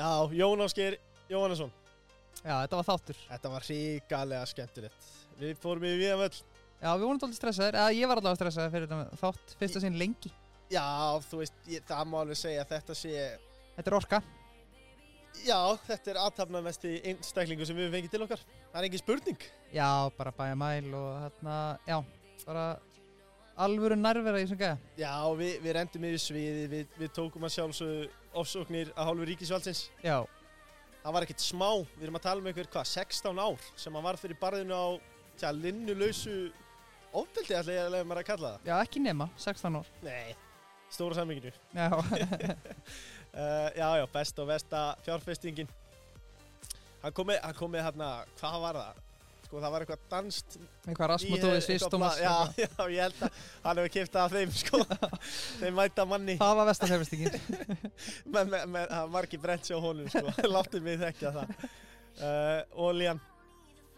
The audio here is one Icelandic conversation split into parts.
Já, Jón Ásker Jóhannesson Já, þetta var þáttur. Þetta var ríkalega skemmtilegt Við fórum í viðan völl Já, við vorum alltaf stressaðir, eða ég var alltaf stressaðir fyrir þetta þátt, fyrsta sinn lengi. Já, þú veist, ég, það má alveg segja að þetta sé Þetta er orka. Já, þetta er aðtapnamesti einstaklingu sem við fengið til okkar Það er engin spurning Já, bara bæja mæl og þarna, já, bara alvöru nærvera í þessum gæða. Já, við, við rendum yfir sviði Við, við tókum að sjálfsögðu ofsóknir að hálfu ríkisvaldsins Já, Það var ekkert smá, við erum að tala um einhver, hvað, 16 ár sem hann var fyrir barðinu á, tja, linnulausu ofbeldi ætla ég að lega mér að kalla það já, ekki nema, 16 ár. Nei, stóra samvinginu Já, Uh, já, já, besta og versta fjárfestingin Hann kom með, hann kom með hérna, hvað var það? Sko, það var eitthvað danst eitthvað Rasmutói, Svistómas. Já, já, ég held að hann hefur kipt af þeim, sko. Þeim mæta manni. Það var vestafjörfestingin. með, með, með, það var margir brent sér á honum, sko. Láttu mig þekkja það. Uh, Ólían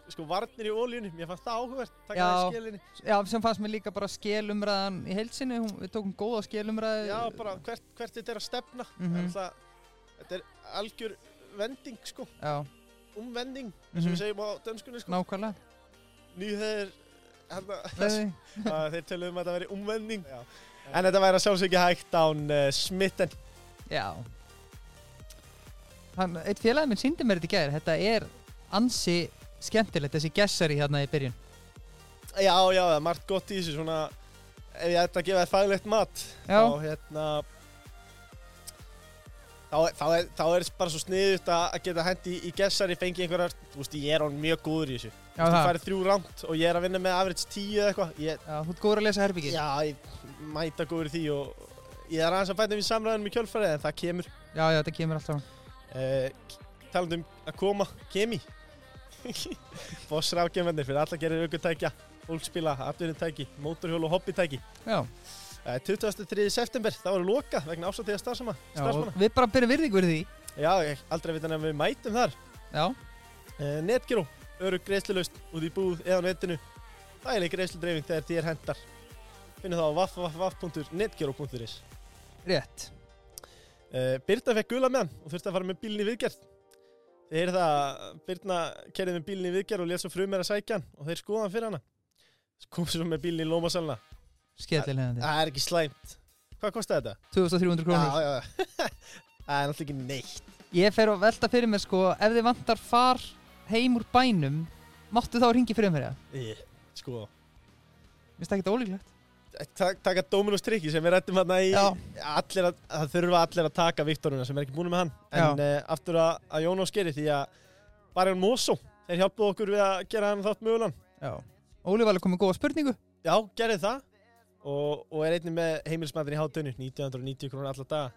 Sko, varnir í ólíunum, ég fannst það áhugavert Takk Já. að það skelinni. Já, sem fannst mér líka bara skelumræðan í heilsinni, við tókum góða skelumræði. Já, bara hvert, hvert þetta er að stefna? Mm Þetta er algjör vending, sko. Já, Umvending, eins og Mhm. við segjum á dönskunni, sko nákvæmlega. Að þeir töluðum að þetta veri umvending en þetta væri að sjálfsög ekki hægt án uh, smitten Já. Hann, eitt félagi minn síndi mér þetta í gæðir, þetta er ansi skemmtilegt, þessi gessari hérna í byrjun. já, já, það er margt gott í þessu svona ef ég ætti að gefa þér faglegt mat Já. þá hérna þá, þá, er, þá er bara svo sniðut að geta hendi í gessari fengi einhverjar, þú veist, ég er hann mjög góður í þessu Já, þú það. færið þrjú rámt og ég er að vinna með average 10 eða eitthvað ég, Já, þú ert góður að lesa herbyggið. já, ég mæta góður í því og ég er aðeins að bæta við samræðanum í kjölfarið en það kemur Já, já, þetta kemur alltaf. uh, talandi um að koma kemi Boss rafgjörnvendir fyrir alla gerir aukutækja fólkspila, atvinnutæki, mótorhjól og hobbytæki Já, 23. september, það voru loka vegna ásatíða starfsama við bara byrjum virðingu fyrir því. já, aldrei veit hann að við mætum þar. Já, uh, Netgyro, örug greiðslulaust út í búð eða netinu. Þægileg greiðsludreifing þegar þér hendar finnum það á www.netgyro.is rétt. uh, Birna fekk gula með hann og þurfti að fara með bílinn í viðgerð. Þið heyrðu það að Birna kerði með bílinn í viðgerð og létt svo frum er að sækja hann og þeir skoða hann fyrir hana. Kom svo með bílinn í Lómasalna Skellilegandi. Það er ekki slæmt Hvað kostaði þetta? 2300 krónur. Já, já, Það er náttúrulega ekki neitt Ég fer að velta fyrir mér sko, ef þið vantar far heim úr bænum, máttu þá ringi fyrir mér það? Í, Sko Mér finnst það ekki ólíklegt. tak, Taka Dominus trikki sem við rættum hérna í Já. allir að, Það þurfa allir að taka Viktoruna sem er ekki búin með hann En uh, aftur að, að Jón Óskeri því að Barjón Mosó Þeir hjálpuðu okkur við að gera hann þátt mögulan Já. Óli var alveg komið góða spurningu. Já, gerði það og, og er einnig með heimilsmatin í hátunni 1990 krónur alla daga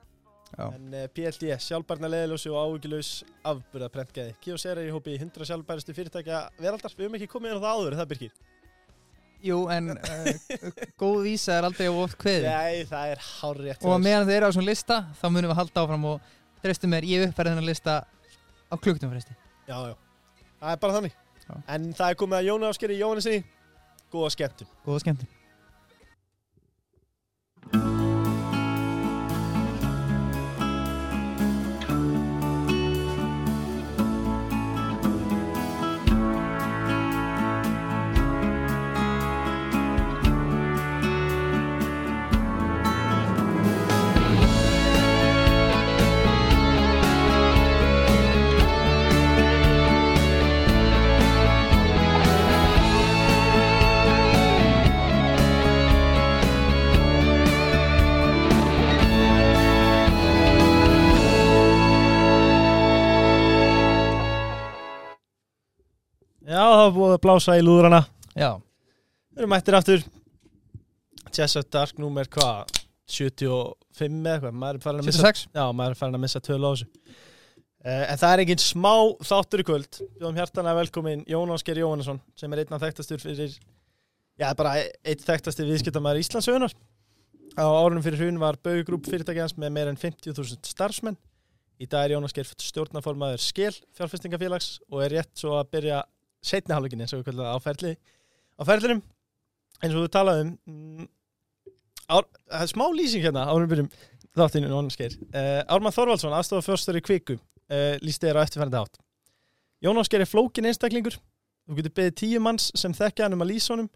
Já. en uh, PLD, sjálfbarna leðilösi og áhugilös afburða prentgæði Kíos er í hópi 100 sjálfbæristu fyrirtækja veraldar við höfum ekki komið inn á það áður, er það Birgir Jú, en uh, góð vísa er aldrei of kveði. Nei, það er hárrétt Og meðan þið eru á svona lista, þá munum við halda áfram og treystu mér, ég uppfæri þennan lista á klukkutum fresti. Já, já, það er bara þannig Já. En það er komið að Jóni Áskeri Jóhannesinni Góða skemmtun Góða skemmtun. Var búið að blása í lúðrana. Já. Við erum mættir aftur. Chess of Dark númer hvað 75 eða eitthvað? Maður er farin að missa 76. Já, maður er farin að missa tölu á þessu. Uh, En það er engin smá þáttur í kvöld. Bjóðum hjartanlega velkomin Jón Ásker Jóhannesson sem er einn af þekktastur fyrir Já, bara einn þekktasti viðskiptamæður Íslandsögunar Á árunum fyrir hrun var Baugrúp fyrirtækjans með meir en 50.000 starfsmenn. Í dag er Jón Ásker stjórnaformaður Skel fjárfestingafélags og er rétt svo að byrja setni hálfleikin eins og við kallum það á ferli á ferlinum eins og við talaðum mm, það er smá lýsing hérna árum byrjum þáttinu Jónaskeir uh, Ármann Þorvaldsson, aðstofa fjörstöri Kviku uh, lísti þér á eftirfærandi hátt. Jón Ásker er flókin einstaklingur. Þú getur beðið tíu manns sem þekkja hann um að lýsa honum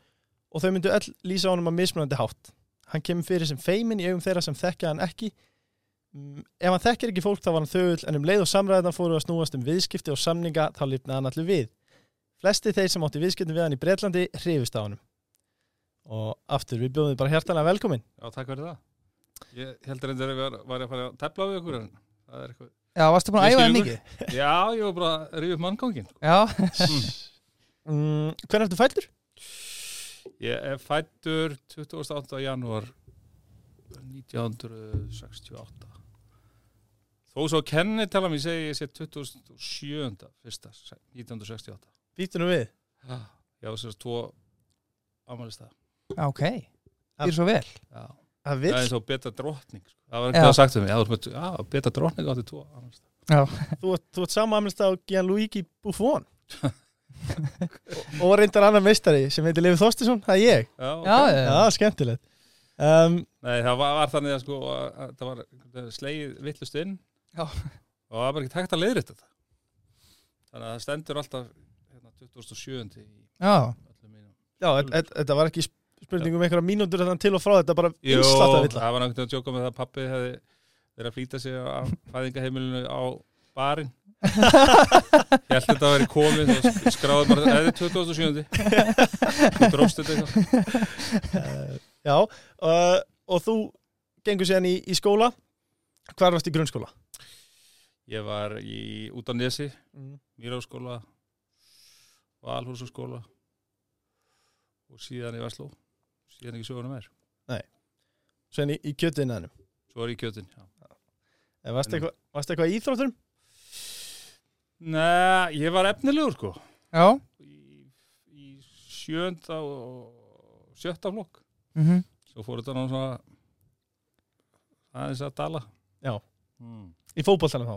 og þau myndu öll lýsa honum á mismunandi hátt. Hann kemur fyrir sem feimin í augum þeirra sem þekkja hann ekki. Mm, ef hann þekkir ekki fólk þá var hann þögull en um leið og samræðan fóru að snúast um viðskipti og samninga þá lifnaði hann allir við. Flesti þeir sem átti viðskiptum við hann í Breitlandi hrifist á honum. Og aftur, við bjóðum þið bara hjertanlega velkomin. Já, takk fyrir það. Ég heldur endur að við var að fara að tefla við ykkur en það er eitthvað. Já, varstu búin að æfa það mikið? Já, ég var bara að ríða upp manngangin. Já, Mm, hvernig ertu fættur? Ég er fættur 28. janúar 1968. Þó svo kennitala mér segi ég sé 2007. fyrsta, 1968. Býttu nú við. Já, sérst tvo ámælist það. Já, ok. Þið er svo vel. Já, Það það er eins og beta drottning. sko. Það var eitthvað sagt um mig. Já, þú ert með- beta drottning átti tvo ámælist Já. Þú, ert- þú ert samanamlist á Gianluigi Buffon. og, og reyndar annar meistari sem heitir Lefi Þostisson, það er ég. Já, ok. Já, já, Já, skemmtilegt. Um, Nei, það var, var þannig að sko að, að það var slegið villust inn Já. og það var bara ekki tækt að leiðrita þetta þannig að það stendur alltaf hérna, 2007 í Já, öllum mínum já, et- et- þetta var ekki spurning um einhverja mínútur þannig til og frá þetta, bara Jó, innslatt að villa. það var náttúrulega að djóka með það að pappi hefði verið að flýta sig á fæðingaheimilinu á barinn ég held þetta að vera komið og skráði bara, eða 2007 þú dróst þetta eitthvað Uh, já, uh, og þú gengur síðan í, í skóla. Hvar varst í grunnskóla? ég var í út á Nesi Mm. Mýráskóla Valhúsaskóla og síðan í Vasló síðan ekki söguna meir Síðan í, í kjötiðnaðinum. svo er ég í kjötin já. Eh, Varst Mm. eitthvað varstu eitthvað í íþrótturum? Nei, ég var efnilegur sko já. í, í sjönda og sjötta flokk Mm svo fór þetta náttúrulega svona aðeins að dala Já. mm. Í fótboltanum þá?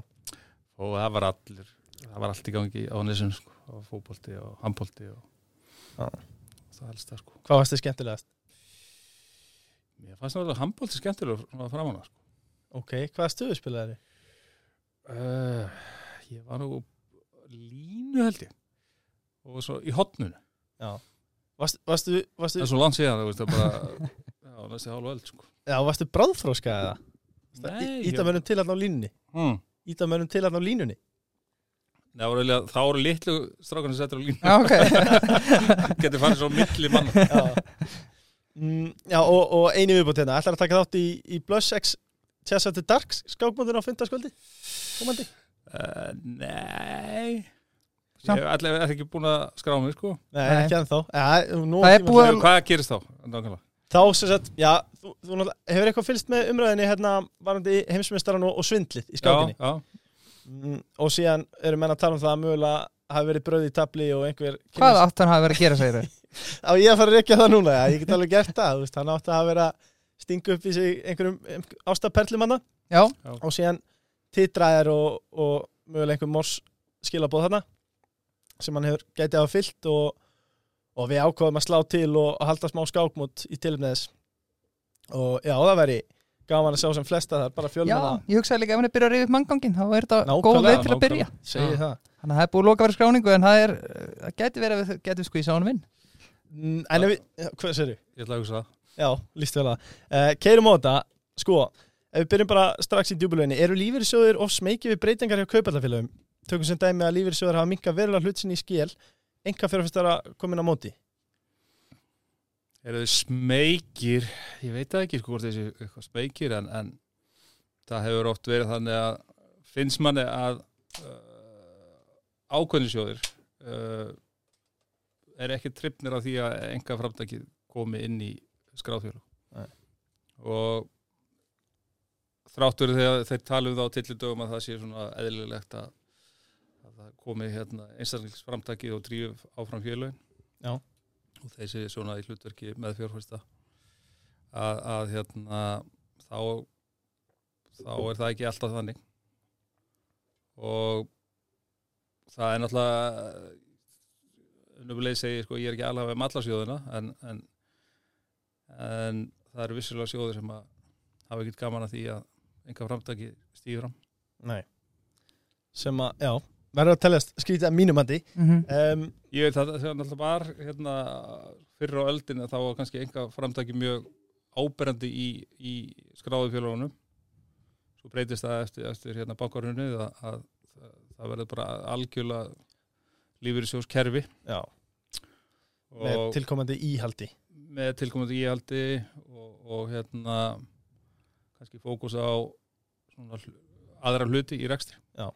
og það var allir það var allt í gangi á nesum sko. það var fótbolti og handbolti og Já. það helst það sko Hvað varst þið skemmtilegast? mér fannst náttúrulega handbolti skemmtilegur svona framan að sko Ok, hvaða stöðu spilaði þið? Uh, ég var nú línu held ég og svo í hotnunu Já. Varst, varstu, varstu, það er svo langt síðan þú veist það bara já, næstu hálfa öll sko já, varstu bráðfróska eða? Nei, Íta mönnum til hann á línunni? mm. Íta mönnum til hann á línunni? Það voru, eiginlega- þá voru litlu strákarnir settur á línu Já, ok. getur farið svo milli mann Já, mm, já og, og eini viðbútt hérna Ætlar að taka þátt í, í Blush X Chess After Dark skákmóndin á fymtaskvöldi? Komandi? uh, nei Samt- ég hef allavega ekki búin að skrá mig sko Nei, Nei. ekki ennþá ja, er að- hvað gerist þá? nákvæmlega? Þá sem sagt, já, þú, þú hefur eitthvað fylgst með umræðinni hérna varandi heimsmeistaran og, og svindlið í skákinni já, mm, og síðan eru menn að tala um það að mögulega hafi verið bröð í tabli og einhver Hvað átt hann hafi verið að gera, segir þau? Á ég að fara að rekja það núna, já, ég get alveg gert það þú veist, hann átti að hafa verið að stinga upp í sig einhverjum ástaperlimanna Já, og síðan titraðir og, og mögulega einhver mors skilabóð þarna sem hann hefur gætið að hafa fyllt og, og við ákváðum að slá til og, og halda smá skákmót í tilumni þess. Og já, það væri gaman að sjá sem flesta þar, bara já, fjölmenna ég hugsaði líka ef hann er byrjað að rifja upp manngangin þá er þetta góð leið til að byrja. Já. Þannig að það er búið að loka verið skráningu en það er, það gæti verið að við getum skvísa honum inn Mm, En ef við, já, hvað sér ég ætla að hugsa það. Já, líst vel að uh, Keirum á þetta, sko ef við byrjum bara strax í djúbulöginni eru lífeyrissjóðir of smekið við breytingar hjá kaupallafélögum tökum sem dæmi að lífeyrissjóðir hafa eru þið smeykir ég veit ekki sko hvort þessi eitthvað smeykir en, en það hefur oft verið þannig að finnst manni að uh, ákveðnisjóðir uh, er ekki trippnir af því að enga framtækið komi inn í skráðfjölu Nei. og þráttur þegar þeir tala um það á tillidögum að það sé svona eðlilegt að, að það komi hérna einstaklingsframtækið og dríf áfram fjölögin Já. Og þessi svona í hlutverki með fjárfæsta að, að hérna þá þá er það ekki alltaf þannig. Og það er náttúrulega unnumlega segi sko ég er ekki alveg með alla sjóðina en, en, en það eru vissulega sjóðir sem að hafa ekkert gaman að því að enga framtaki stíður fram. Nei. Sem að, já, verður að teljast skrítið að mínum andi mm um, Ég veit að það náttúrulega var hérna, fyrir á öldinu þá var kannski enga framtaki mjög áberandi í, í skráðu fjölugunum svo breytist það eftir, eftir hérna bankarunni að, að, að það verður bara algjörlega lífur í sjós kerfi já, með tilkomandi íhaldi. Með tilkomandi íhaldi og, og hérna kannski fókus á svona, aðra hluti í rekstri. Já.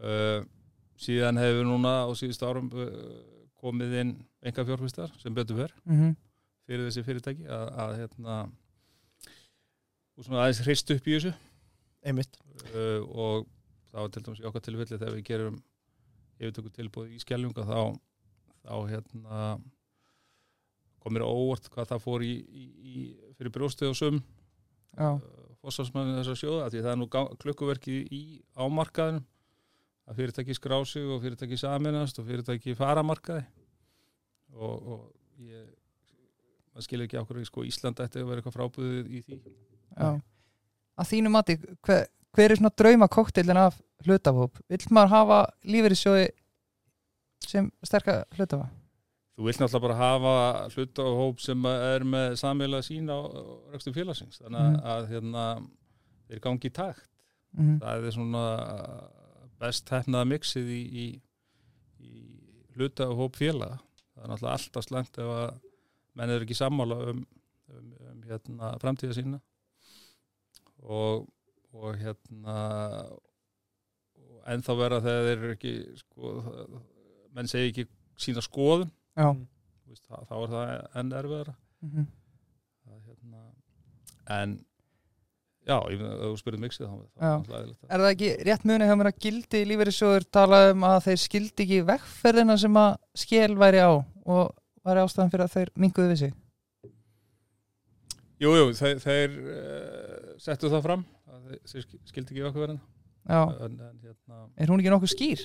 Uh, síðan hefur núna á síðustu árum uh, komið inn enga fjárfistar sem betur fyrr -hmm. fyrir þessi fyrirtæki að, að hérna og svona aðeins hrist upp í þessu. Einmitt, uh, og var til dæmis í okkar tilfelli þegar við gerum yfirtöku tilbúð í skjálfunga þá, þá hérna komir óvart hvað það fór í, í, í fyrir brjóstið og sum Já, fórsvarsmannin þessar sjóða því það er nú klukkuverki í ámarkaðinum að fyrirtæki skrá sig og fyrirtæki saminast og fyrirtæki fara markaði. Og, og ég maður skilur ekki okkur sko Ísland ætti að vera eitthvað frábúðið í því. Já. Að þínu mati, hver, hver er svona drauma kokteilin af hlutafhóp? Vill maður hafa lífeyrissjóði sem sterka hlutafa? Þú vilt náttúrulega bara hafa hluta og hóp sem er með sammeila sín á rekstum félagsins. Þannig að hérna, þeir gangi í takt. Mm það er svona best hefnaða mixið í, í, í hluta og hóp félaga. Það er náttúrulega alltaf slæmt ef að menn er ekki sammála um, um, um hérna, framtíða sína. Og, og hérna og ennþá vera þegar þeir eru ekki sko, það- menn segi ekki sína skoðun. Já. Þú veist, þá, þá er það enn erfiðara. Mm Það, hérna, en já, ef þú spyrir mig sig þá er það eðlilegt að- Er það ekki rétt muni hjá mér að gildi lífeyrissjóður talað um að þeir skildi ekki vegferðina sem að skél væri á og væri ástæðan fyrir að þeir minguðu við sig? Jú, jú, þeir, þeir uh, settu það fram að þeir, þeir sk- skildi ekki en hérna, er hún ekki nokkuð skýr?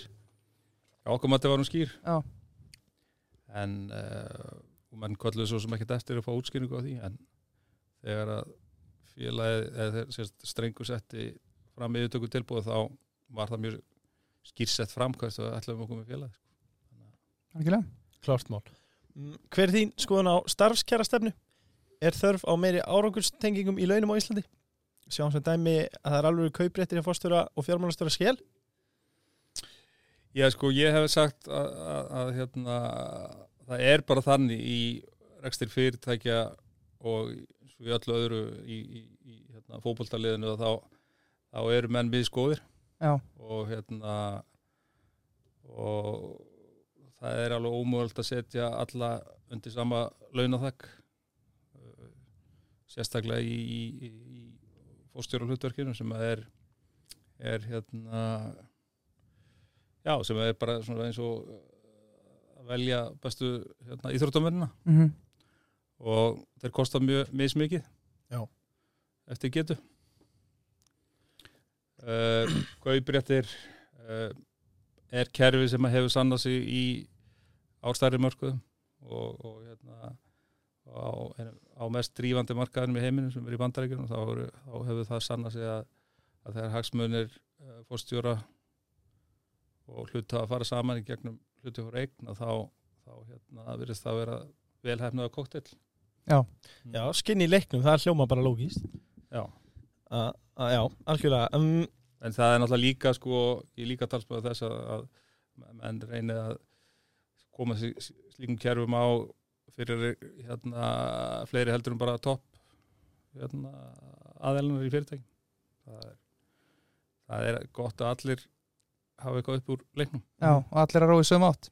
já, okkur mati var hún skýr Já. en uh, og menn kolluðu svo sem ekkert eftir að fá útskýringu á því en þegar að félagið eða þeir sérst, strengu setti fram yfirtöku tilbúið þá var það mjög skýrsett fram hvað það ætlaðum okkur með félagið sko. Klart mál Mm, hver er þín skoðun á starfskjara stefnu? Er þörf á meiri árangurstengingum í launum á Íslandi? Sjáum sem dæmi að það er alveg kaupréttir hjá fórstjóra og fjármálastöra skél Já, sko, ég hef sagt að, að, að hérna, það er bara þannig í rekstir fyrirtækja og svo í öllu öðru í, í, í hérna, fótboltaliðinu að þá, þá eru menn miðskóðir Já. og hérna og það er alveg ómögult að setja alla undir sama launathæk sérstaklega í, í, í fórstjóra hlutverkinu sem að er er hérna já, sem er bara svona eins og að velja bestu hérna, íþróttamennina. Mm og þeir kosta mjög mismikið. Já. eftir getu. Uh, Kaupréttir uh, er kerfi sem hefur sannað sig í ástæri mörkuðum og, og hérna á, á mest drífandi markaðinum í heiminum sem er í bandarækjunum þá, eru- þá hefur það sannað sig að, að þegar hagsmunir uh, fórstjóra og hluta að fara saman í gegnum hluti fyrir eign að þá, þá hérna, virðist það vera velhæfnaða koktel Já, skinn í leiknum, það hljóma bara lógist Já. að, að, Já, algjörlega um, en það er náttúrulega líka sko, ég líka talsmaður þess að, að menn reynið að koma sig slíkum kerfum á fyrir hérna fleiri heldur en bara topp hérna, aðeilunar í fyrirtæki það er, það er gott að allir hafa eitthvað upp úr leiknum. Já, og allir að rói sögum átt.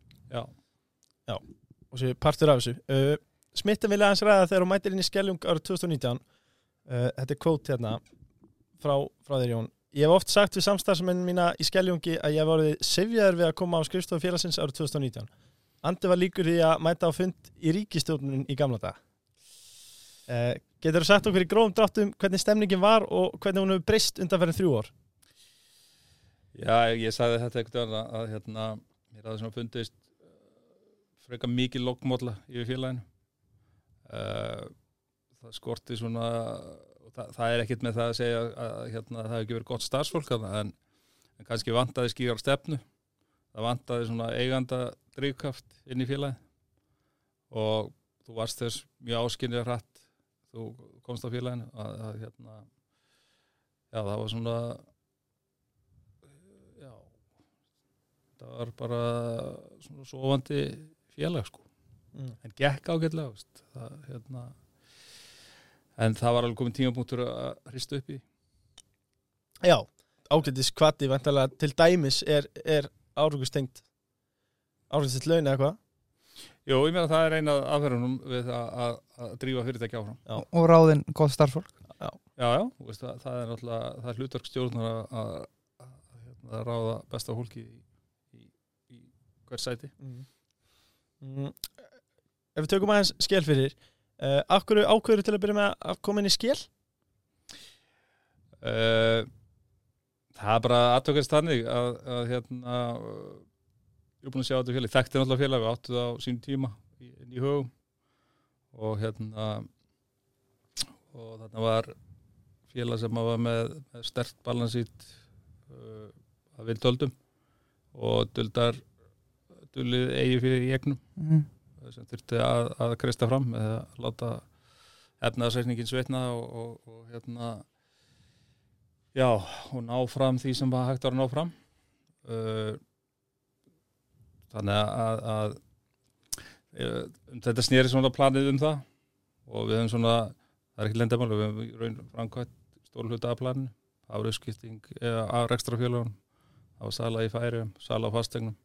Já, og sér partur af þessu. Uh, Smittin vilja aðeins ræða þegar hún mætir inn í Skeljung árið 2019 uh, Þetta er kvót hérna frá, frá þér Jón. Ég hef oft sagt við samstarfsmenn mína í Skeljungi að ég hef orðið sefjaður við að koma á skrifstofu félagsins árið 2019 Andi var líkur því að mæta á fund í ríkistjórnun í gamla dag uh, Getur þú sagt okkur í grófum dráttum hvernig stemningin var og hvernig hún hefur breyst undanferðin þrjú ár? Já ég sagði þetta ekkert að, hérna, mér hafði svona fundist uh, frekar mikið lokkmólla yfir félaginu uh, það skorti svona það, það er ekkert með það að segja að, að hérna, það hefur ekki verið gott starfsfólk þarna, en, en kannski vantaði skýrar stefnu. Það vantaði svona eiganda drivkraft inn í félagi og þú varst þess mjög áskinnið hratt þú komst á félaginu að, að hérna já það var svona já það var bara svona sofandi félag sko mm. en gekk ágætlega veist. það, hérna, en það var alveg komin tímapunktur að hrista upp í Já, ágætis kvati til dæmis er, er árugustengt árugustitt laun eða hvað Jú, ég meina það er eina af aðferðunum við að, að, að drífa fyrirtæki áfram Já. og ráðin gott starffólk Já, já, þú veist, það, það er náttúrulega það er hlutverk stjórnar að, að, að, hérna, að ráða besta fólki í, í, í hver sæti mm. Mm. Ef við tökum aðeins skel fyrir uh, Akkur ákveður til að byrja með að koma inn í skel? uh, Það er bara aðtökast þannig að, að hérna ég er búin að sjá þetta félag, þekkti náttúrulega félag við áttu það á sínum tíma í, í hugum og hérna og þarna var félag sem var með, með stert balansít uh, að við töldum og duldar dullið eigi fyrir í egnum mm. Sem þurfti að, að kreista fram eða láta efnaðsreikningin sveitna og, og, og hérna já, og ná fram því sem var hægt að ná fram. Uh, þannig að, að uh, þetta snýri svona planið um það og við höfum svona það er ekki lendamáli, við höfum í raun framkvæmt stóru hluta af planinu, afrauðskipting eða af rekstrafélagun var sala í færium, sala á fastegnum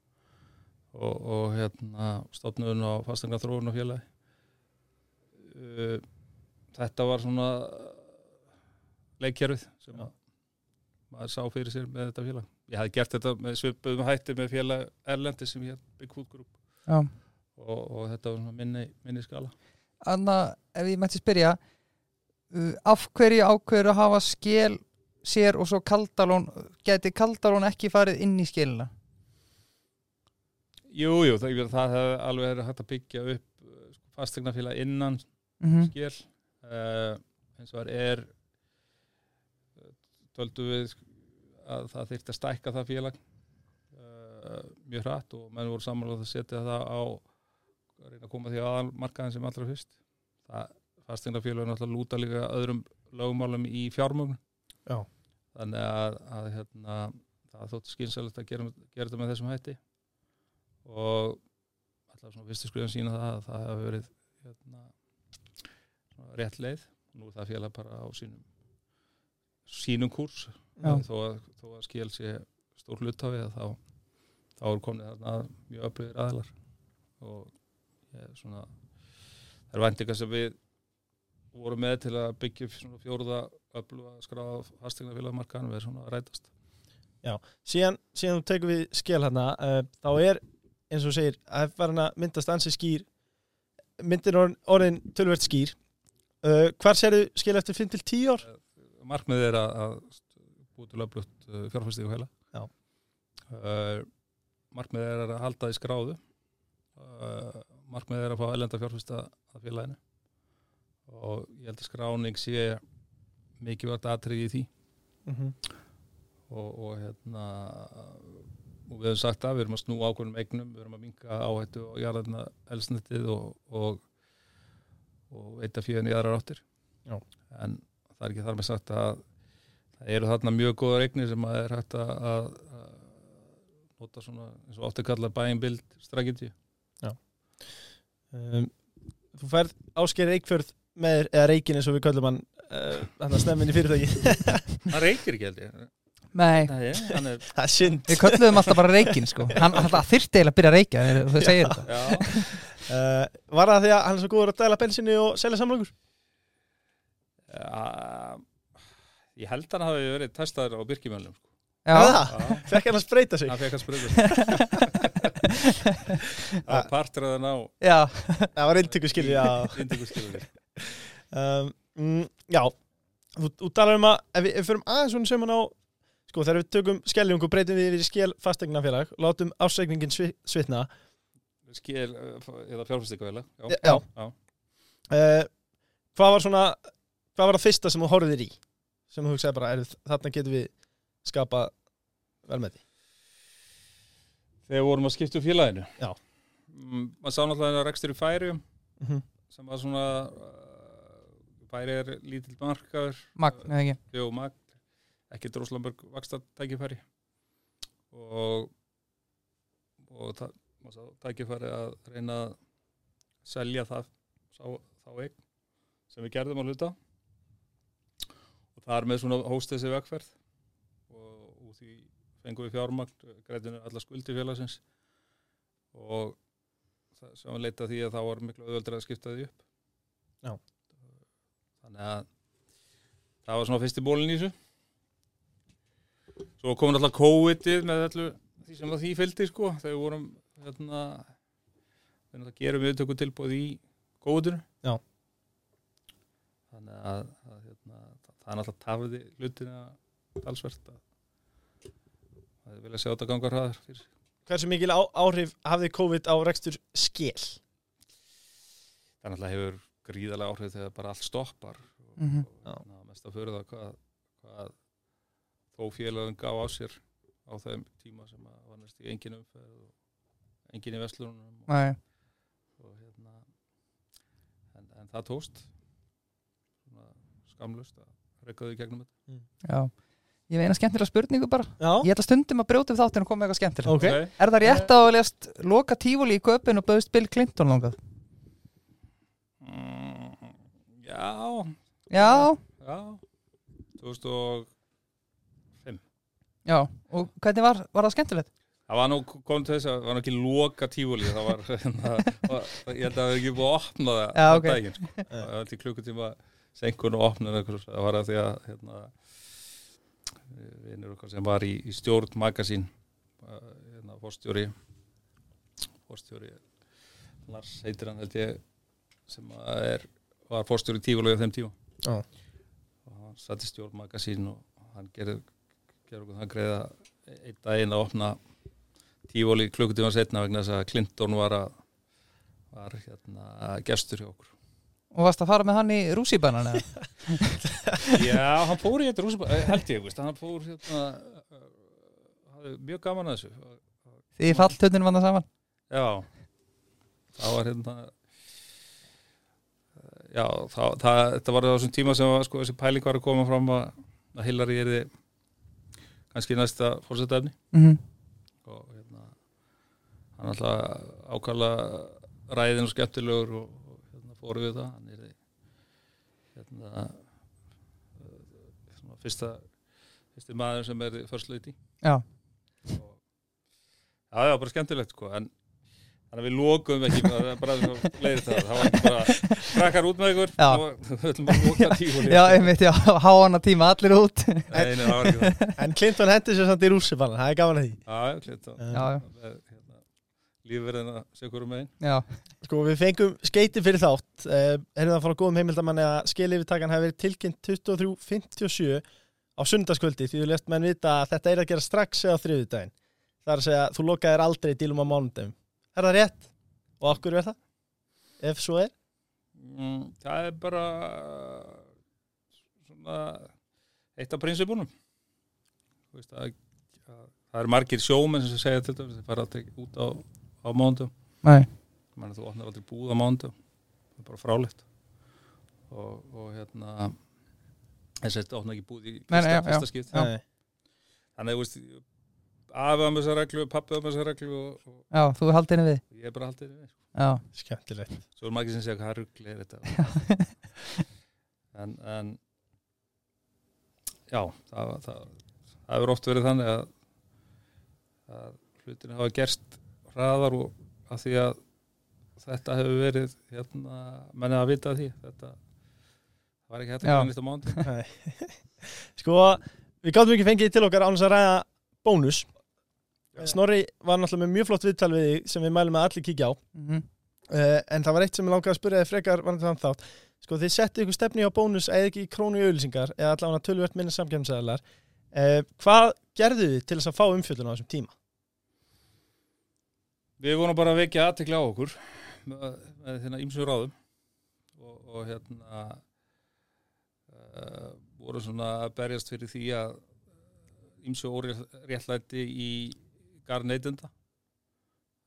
og, og hérna stofnun á fastegna þróun og félagi. Uh, þetta var svona leikkerfið sem að maður sá fyrir sér með þetta félag. Ég hafði gert þetta með svipuðum hætti með félag Erlendi sem ég Group. Já. og, og þetta var svona minni, minni skala. Anna, ef ég mætti spyrja uh, af hverju ákveður að hafa skel sér og svo kaldalón geti kaldalón ekki farið inn í skelina Jú, jú, það, það hefði alveg hægt að byggja upp uh, sko, fastegnafélag innan mm -hmm. skél uh, eins og það er uh, töldu við að það þyrfti að stækka það félag uh, mjög hratt og menn voru samanlega að setja það á að reyna að koma því aðal markaðin sem allra fyrst það fastegnafélag er náttúrulega lúta líka öðrum lögumálum í fjármögn Já. þannig að, að hérna, það þótti skynsalegt að gera, gera þetta með þessum hætti og alltaf svona fyrstu skrifan sína það að það hefur verið hérna, rétt leið. Og nú er það félag bara á sínum sínum kurs. Já. þó að, þó að skil sé stór hlutafi þá, þá er komið þarna mjög öflugir aðlar og ég, svona, það er væntingar sem við vorum með til að byggja fjóruða öfluga skráða fastegna félagmarkaðan við erum svona að rætast. Síðan, síðan þú tekur við skil hérna uh, þá er eins og segir að það var hann að myndast ansi skýr. Myndir orðin, orðin tölvert skýr. Uh, hvar serðu skil eftir 5-10 ár? markmiðið er að, að búið til öflugt uh, fjárfæstíku heila. Uh, markmiðið er að halda í skráðu. Uh, markmiðið er að fá ellenda fjárfæsta að félaginu. Og ég held að skráning sé mikið vart aðtrið í því. Mm -hmm. og, og hérna og við höfum sagt að við erum að snú ákveðnum eignum við erum að minka áhættu og jarðarna elsnettið og, og, og veita fjöðin í aðrar áttir. Já. en það er ekki þar með sagt að það eru þarna mjög góðar eignir sem að er hægt að, að, að nota svona eins og að kalla buying build strategy. Um, Þú færð ásker reikfjörð með eða reikin eins og við köllum hann uh, hann að stemmin í fyrirtæki hann reykir ekki held ég Nei, Nei, hann er Það er synd. Við kölluðum alltaf bara reikin sko. hann, hann þyrfti eiginlega að byrja að reykja þegar þú segir þetta. Já, uh, Var það því að hann er svo góður að dæla bensinni og selja samlokur? já, ég held að hann hafi verið testaður á Birkimöllum sko. Já, Já. Fekk hann að spreita sig? Það fekk að spruga Það var það ná já, Það var inntöku skil Já um, mm, Já. Þú, þú talar um að ef við, ef við förum aðeins svona sem hann á sko þegar við tökum skelljung og breytum við yfir í skell fastegnafélag látum ásreikningin svi, svitna Skil, uh, eða fjárfæstíku vel Já. já. uh, hvað var svona hvað var það fyrsta sem þú horfðir í sem þú hugsaði bara er, þarna getum við skapa vel með því þegar við vorum að skipta úr félaginu Já. mm, maður sá náttúrulega rekstur í færium Mhm. sem var svona uh, færi er lítill markaður Magn, eða ekki Jú, magn, ekki droslamberg vakstatækifæri og og það sá tækifæri að reyna að selja það sá, þá eign sem við gerðum að hluta. Og það er með svona hóst þessi vegferð. Og úr því fengum við fjármagn greiðinu alla skuldi félagsins. Og það sem við leita því að þá var miklu auðveldur að skipta því upp. Já. þannig að það var svona fyrsti bólinn í þessu svo kom alltaf COVID-ið með allu því sem að því fylgdi sko. Þegar vorum hérna náttúrulega gerum viðtöku tilbúið í COVID-inu. Þannig að, að hérna, það, er náttúrulega tafiði hlutina talsvert að það vilja sjá þetta gangar hraðar fyrir Hversu mikil áhrif hafði COVID á rekstur skél? það náttúrulega hefur gríðarlega áhrif þegar bara allt stoppar og, Mhm. og hérna, mest að fyrir það hvað, hvað þó félagum gá á sér á þeim tíma sem að var næst í engin umferð og engin í vestlunum og, Nei, og hérna en, en það tóst svona skamlust að rekka þau í gegnum þetta. Já. Ég veina skemmtilega spurningu bara. Já, Ég ætla stundum að brjóta við þáttinn og koma með eitthvað skemmtilega ok. Er það rétt að lest loka tífúli í köpinn og bauðst Bill Clinton langað? mm, Já. Já, Já. 2005 já Og hvernig var, var það skemmtilegt? Það var nú, kom til þess að það var ekki loka tífúli það var, hérna, var, ég held að það hefði ekki búið að opna það Já, á ok. daginn sko. það var til klukkutíma senkun og opna það var að því að hérna, vinnur okkar sem var í, í stjórn magasín hérna, fórstjóri fórstjóri Lars heitir hann held ég sem að er, var fórstjóri tífúli á þeim tíma Já. og hann satt í stjórn magasín og hann gerði okkur það greiða einn daginn að opna tífóli klukkutíma setna vegna þess að Clinton var að var hérna gestur hjá okkur. Og varst að fara með hann í rússibannan eða? Já, hann fór í þetta rúsum held ég, veist, hann fór hérna uh, hafði mjög gaman að þessu. Því falltöndin vann það saman? Já. Það var hérna Já, það, það, þetta var á þessum tíma sem var, sko, þessi pæling var að koma fram að, að Hillary er kannski næsta fórsetæfni mm -hmm. og hérna hann alltaf ákala ræðin og skemmtilegur og, og hérna, fóru við það hann er hérna uh, fyrsta fyrsti maður sem er förstleiti Já. og já, já, bara skemmtilegt sko en þannig að við lókum ekki bara, bara leiðir það, það var bara krakkar út með ykkur. Og við ætlum bara að lóka tífúli Já, einmitt, já, háana tíma allir út. Nei, nei, það var ekki það. En Clinton hendi sér samt í rússipannan, það er gaman að því. Já, já, klitt Já, já, hérna, lífverðina segur um megin. Já, Sko við fengum skeiti fyrir þátt. Uh, Erum það að fara að góðum heimildamanni að skilifitakan hefur verið tilkynnt 23.57 á sundarskvöldi því þú lest menn vita að þetta er að gera strax eða þriðudaginn Það er að segja að þú lokaðir aldrei dílum á mánudagum Er það rétt? Og okkur er það? Ef svo er? Mm, það er bara svona eitt af prinsipunum Þú veist, að, að, það eru margir sjómenn sem segja til dæmis þeir fara aldrei út á, á mándum nei, þú opnar aldrei búð á mándum það er bara fráleitt. Og, og hérna þess að þetta opna ekki búð í fyrsta, skipt þannig að þú veist á með þessa reglu, pappi á með þessa reglu og, og já, þú er haldið henni við. ég er bara haldið við Já, Skemmtilegt. Svo er margir sem segja hvað rugli er þetta. En, en já það, það, það hefur oft verið þannig að, að hlutin hafa gerst hraðar og að því að þetta hefur verið hérna, menni að vita af því þetta var ekki hægt að gera nýtt á mándi. Sko, við gáttum ekki fengið til okkar án þess að ræða bónus Snorri var náttúrulega með mjög flott viðtal við þig sem við mælum að allir kíkja á. Mm Uh, en það var eitt sem ég langaði að spyrja þið frekar varandi þann þátt. Sko þið settu ykkur stefni á bónus eða ekki í krónu í auðlýsingar eða allavega tölvöld minni samkjömsæðlar uh, hvað gerðu þið til þess að fá umfjöldun á þessum tíma? Við vorum bara að vekja aðtekla á okkur með, með þérna ímsu ráðum og, og hérna uh, voru svona að berjast fyrir því að ímsu óréttlæti í gar neytenda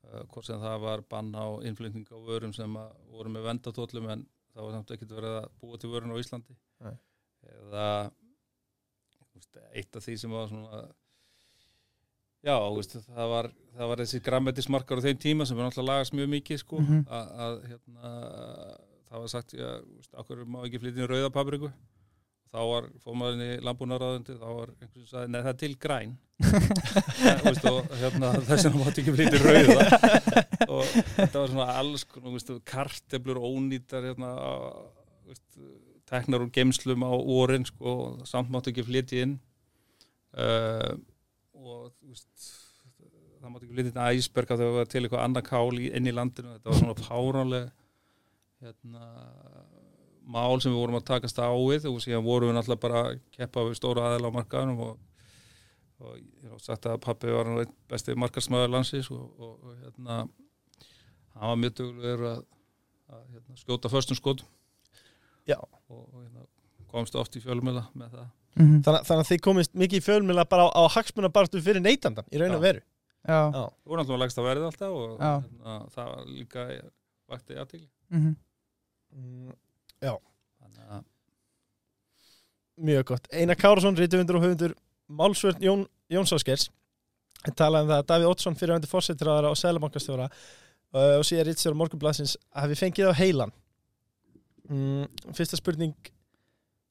uh, hvort sem það var bann á innflutning á vörum sem voru með vendatóllum en það var samt ekkert verið að búa til vörun á Íslandi Nei. eða veist, eitt af því sem var svona já, veist, það var, það var þessi grammetismarkar á þeim tíma sem er náttúrulega lagast mjög mikið sko, Mhm. að, að hérna, það var sagt, já, okkur má ekki flytja inn rauðapabriku þá var fómaðurinn í landbúnaráðundi þá var einhvern sem sagði, neð það er til græn. Og hérna, þess vegna mátti ekki flytja rauða. Og þetta var svona alls konar, þú veist, karteblur ónýtar hérna, þú veist, teknar úr gemslum á orin sko, og samt mátti ekki flytja inn. Uh, og þú veist það mátti ekki flytja inn æsberg af því að það var til eitthvað annað kál inn í landinu. Þetta var svona fáránlega hérna mál sem við vorum að takast á við og síðan vorum við náttúrulega bara að keppa við stóra aðeila á markaðunum og, og ég hef sagt að pappi var nú einn besti markarsmaður landsins og, og, og hérna hann var mjög duglegur að, að hérna, skjóta föstum skot Já. og, og hérna, komst oft í fjölmjöla með það Mhm. Þannig, þannig að þið komist mikið í fjölmjöla bara á, á hagsmunabartu fyrir neytandan í raun og Já. veru Já, Já. Alltaf að lagst að verða alltaf og hérna, það var líka vakti aðtíli. mhm. Mm, Þannig að Mjög gott. Einar Kárasson, rítufundur og höfundur Málsvörn Jón, Jónsáskers talaði um það að Davíð Oddsson fyrirvendur fórsettraðara og selabankastjóra uh, og síðan rítstjóra morgunblassins hafi fengið á heilan mm, Fyrsta spurning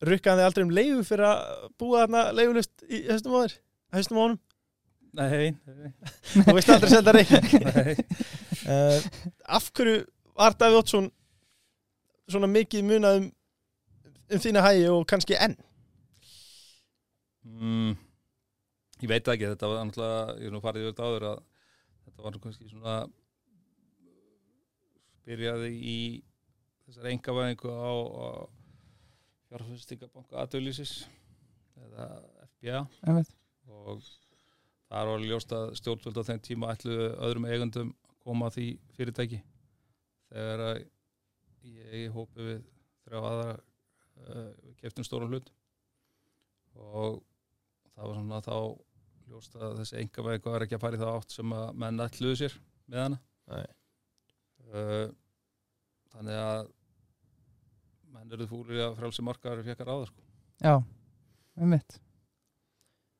rukkaði aldrei um leifu fyrir að búa þarna leifulust í höstum á þér? Höstum á honum? Nei, nei, Þú veist aldrei senda reikning nei. uh, Af hverju var Davíð Oddsson svona mikið munað um, um þína hægi og kannski enn? Mm, ég veit ekki, þetta var náttúrulega, ég er nú farið þetta áður að þetta var kannski svona byrjaði í þessari engavæðingu á, á fjárfæstingabanka aðdöðlýsis eða FBA og það var ljóst að stjórnvöld á þeim tíma ætlu öðrum eigundum að koma að því fyrirtæki. Þegar að ég hópi við þrjá aðra uh, keftum stóran hlut og það var svona þá ljóst að þessi engavæg var ekki að fara í það átt sem að menn ætluðu sér með hana Nei. uh, þannig að menn eruð fúlir að frálsi markaður fjekkar á það sko. Já, einmitt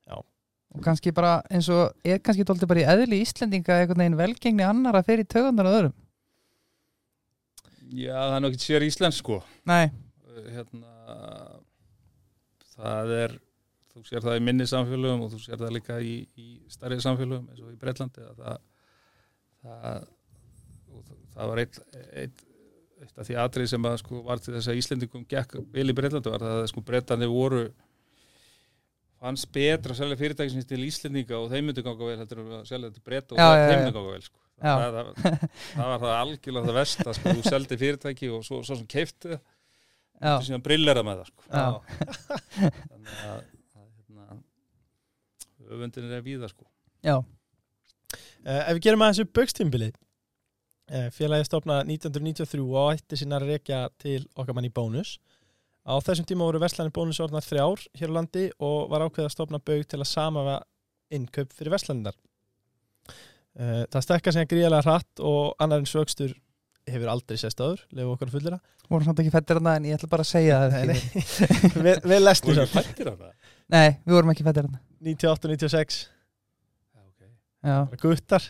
Já. Og kannski bara eins og er kannski tólti bara í eðli Íslendinga einhvern veginn velgengni annara fyrir tögunar að öðrum Já, það er nokkið sér íslensk sko Nei, Uh, hérna það er þú sér það í minni samfélögum og þú sér það líka í, í starri samfélögum eins og í Breitlandi að það það, það, það var eitt, eitt, eitt af því atrið sem að sko var til þess að Íslendingum gekk vel í Breitlandi var það að sko Breitlandi voru fannst betra að selja fyrirtæki sem til Íslendinga og þeim myndi ganga vel heldur en að selja þetta breyta og Já, þeim já. myndi ganga vel sko. Já. það, það, það var það algjörlega það verst að sko, þú seldi fyrirtæki og svo, svo sem það já, þú síðan brillera með það sko. já, þannig að, að hérna, öfundin er víða sko. já, Uh, ef við gerum aðeins upp baukstímbilið uh, félagið stopnað 1993 og ætti sinna að rekja til okkar mann í bónus. Á þessum tíma voru verslanir bónus orðnar þrjár hér á landi og var ákveð að stopna baug til að samafa innkaup fyrir verslanirnar. uh, það stekka sem gríðarlega hratt og annar en svöxtur hefur aldrei sést áður, lefu okkar fullir voru samt ekki fættir hana en ég ætla bara að segja það ekki. við, við lestum Voru það. ekki fættir það? Nei, við vorum ekki fættir hana 98-96 Já, ok. Já, bara guttar.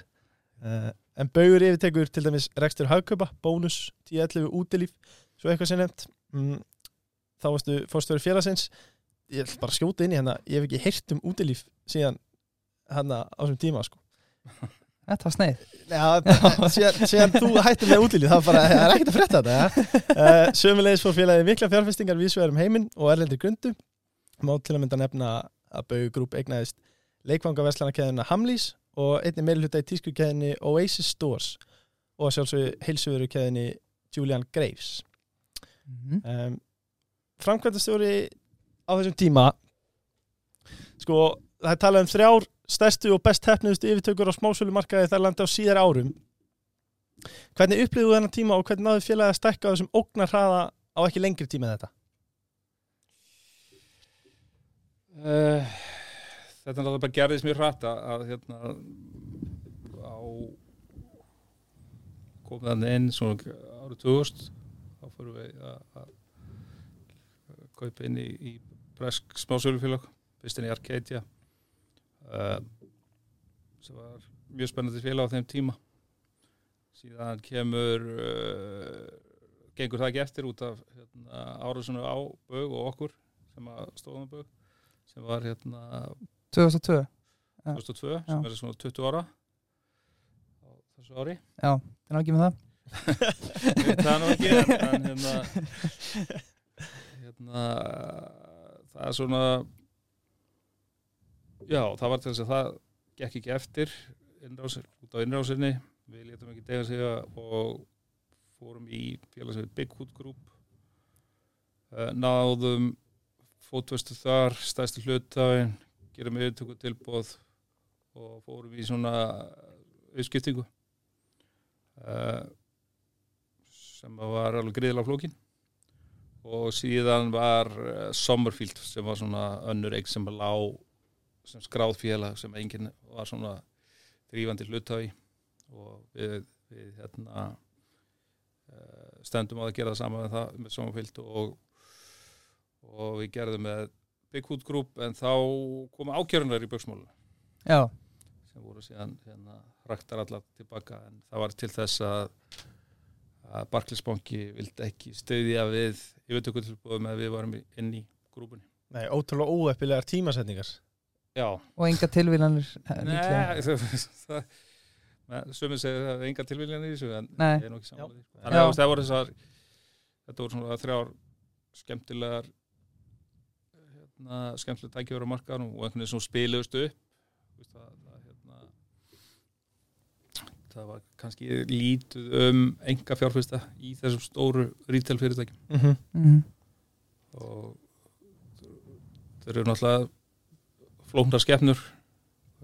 Uh, en baugur yfirtekur til dæmis rekstur hagkaupa, bónus, 10-11 útilíf, svo eitthvað sem nefnt. Mm, þá varstu fórstöður félagsins. Ég ætla bara að skjóta inn í hérna ég hef ekki heyrt um útilíf síðan hérna á þessum tíma sko þetta var sneið. Já, síðan, þú hættir með útlýlið það, bara, það er ekkert að frétta þetta uh, sömulegis fór félagið mikla fjárfestingar viðsvegar um heiminn og erlendir grundu. Má til að mynda nefna að Baugu Group eignaðist leikvangaverslanakeðina Hamlís og einni meilhluta í tískukeðinni Oasis Stores og að sjálfsögðu heilsuverukeðinni Julian Graves. Mhm. um, framkvæmdastjóri á þessum tíma sko, það er talað um þrjár stærstu og best hefnuðustu yfirtökur á smásölumarkaði þar landi á síðar árum. Hvernig upplýðu þennan tíma og hvernig náðu félagi að stækka á þessum ógnar hraða á ekki lengri tíma þetta? Uh, þetta náttúrulega bara gerðist mjög hratt að, hérna á komið hann inn svona árið 2000 þá fórum við að, kaupa inn í, í bresk smásölufélag fyrst inn í Arcadia sem var mjög spennandi félag á þeim tíma. Síðan kemur uh, gengur það ekki eftir út af hérna, árásunum á Bög og okkur sem stóðum Bög sem var hérna 2002 Já. 2002 sem er svona 20 ára á þessu ári. Já, það er ekki með það? Það nú ekki en, en hérna hérna það er svona já, það var til þess að það gekk ekki eftir innrásir, út á innrásinni. Við letum ekki dega sig og fórum í félagsveit Big Hood Group. Uh, náðum fótvestu þar, stæstu hlutafinn gerum yfirtöku tilbóð og fórum í svona auðskiptingu uh, sem var alveg greiðilega flókin. Og síðan var uh, Sommerfield sem var svona önnur eign sem lá sem skráð félag sem enginn var svona drífandi hlutafi og við, við hérna uh, stendum á að gera það sama með það með Sommerfield og, og við gerðum með Big Hood Group en þá komu ákjörnunar í Já, sem voru síðan hérna, raktar allar tilbaka en það var til þess að að Barclaysbanki vildi ekki stöðja við yfirtökutilbúðum að við varum í- inn í grúpunni. Nei, ótrúlega óeppilegar tímasetningar Já, og enga tilvílanir eh. Nei, það, það sömur segir að það er enga tilvíljan í þessu en Nei. ég er nú ekki Já. saman því. sko. Já. Þannig að það voru þessar þetta voru svona þrjár skemmtilegar hérna, skemmtilega tækifur á markaðanum og einhvern veginn sem spiluðust upp Þú veist, það, það, hérna, það var kannski lítið um enga fjárfesta í þessum stóru retail fyrirtækjum mm -hmm. Mhm. og þeir eru náttúrulega flóknar skepnur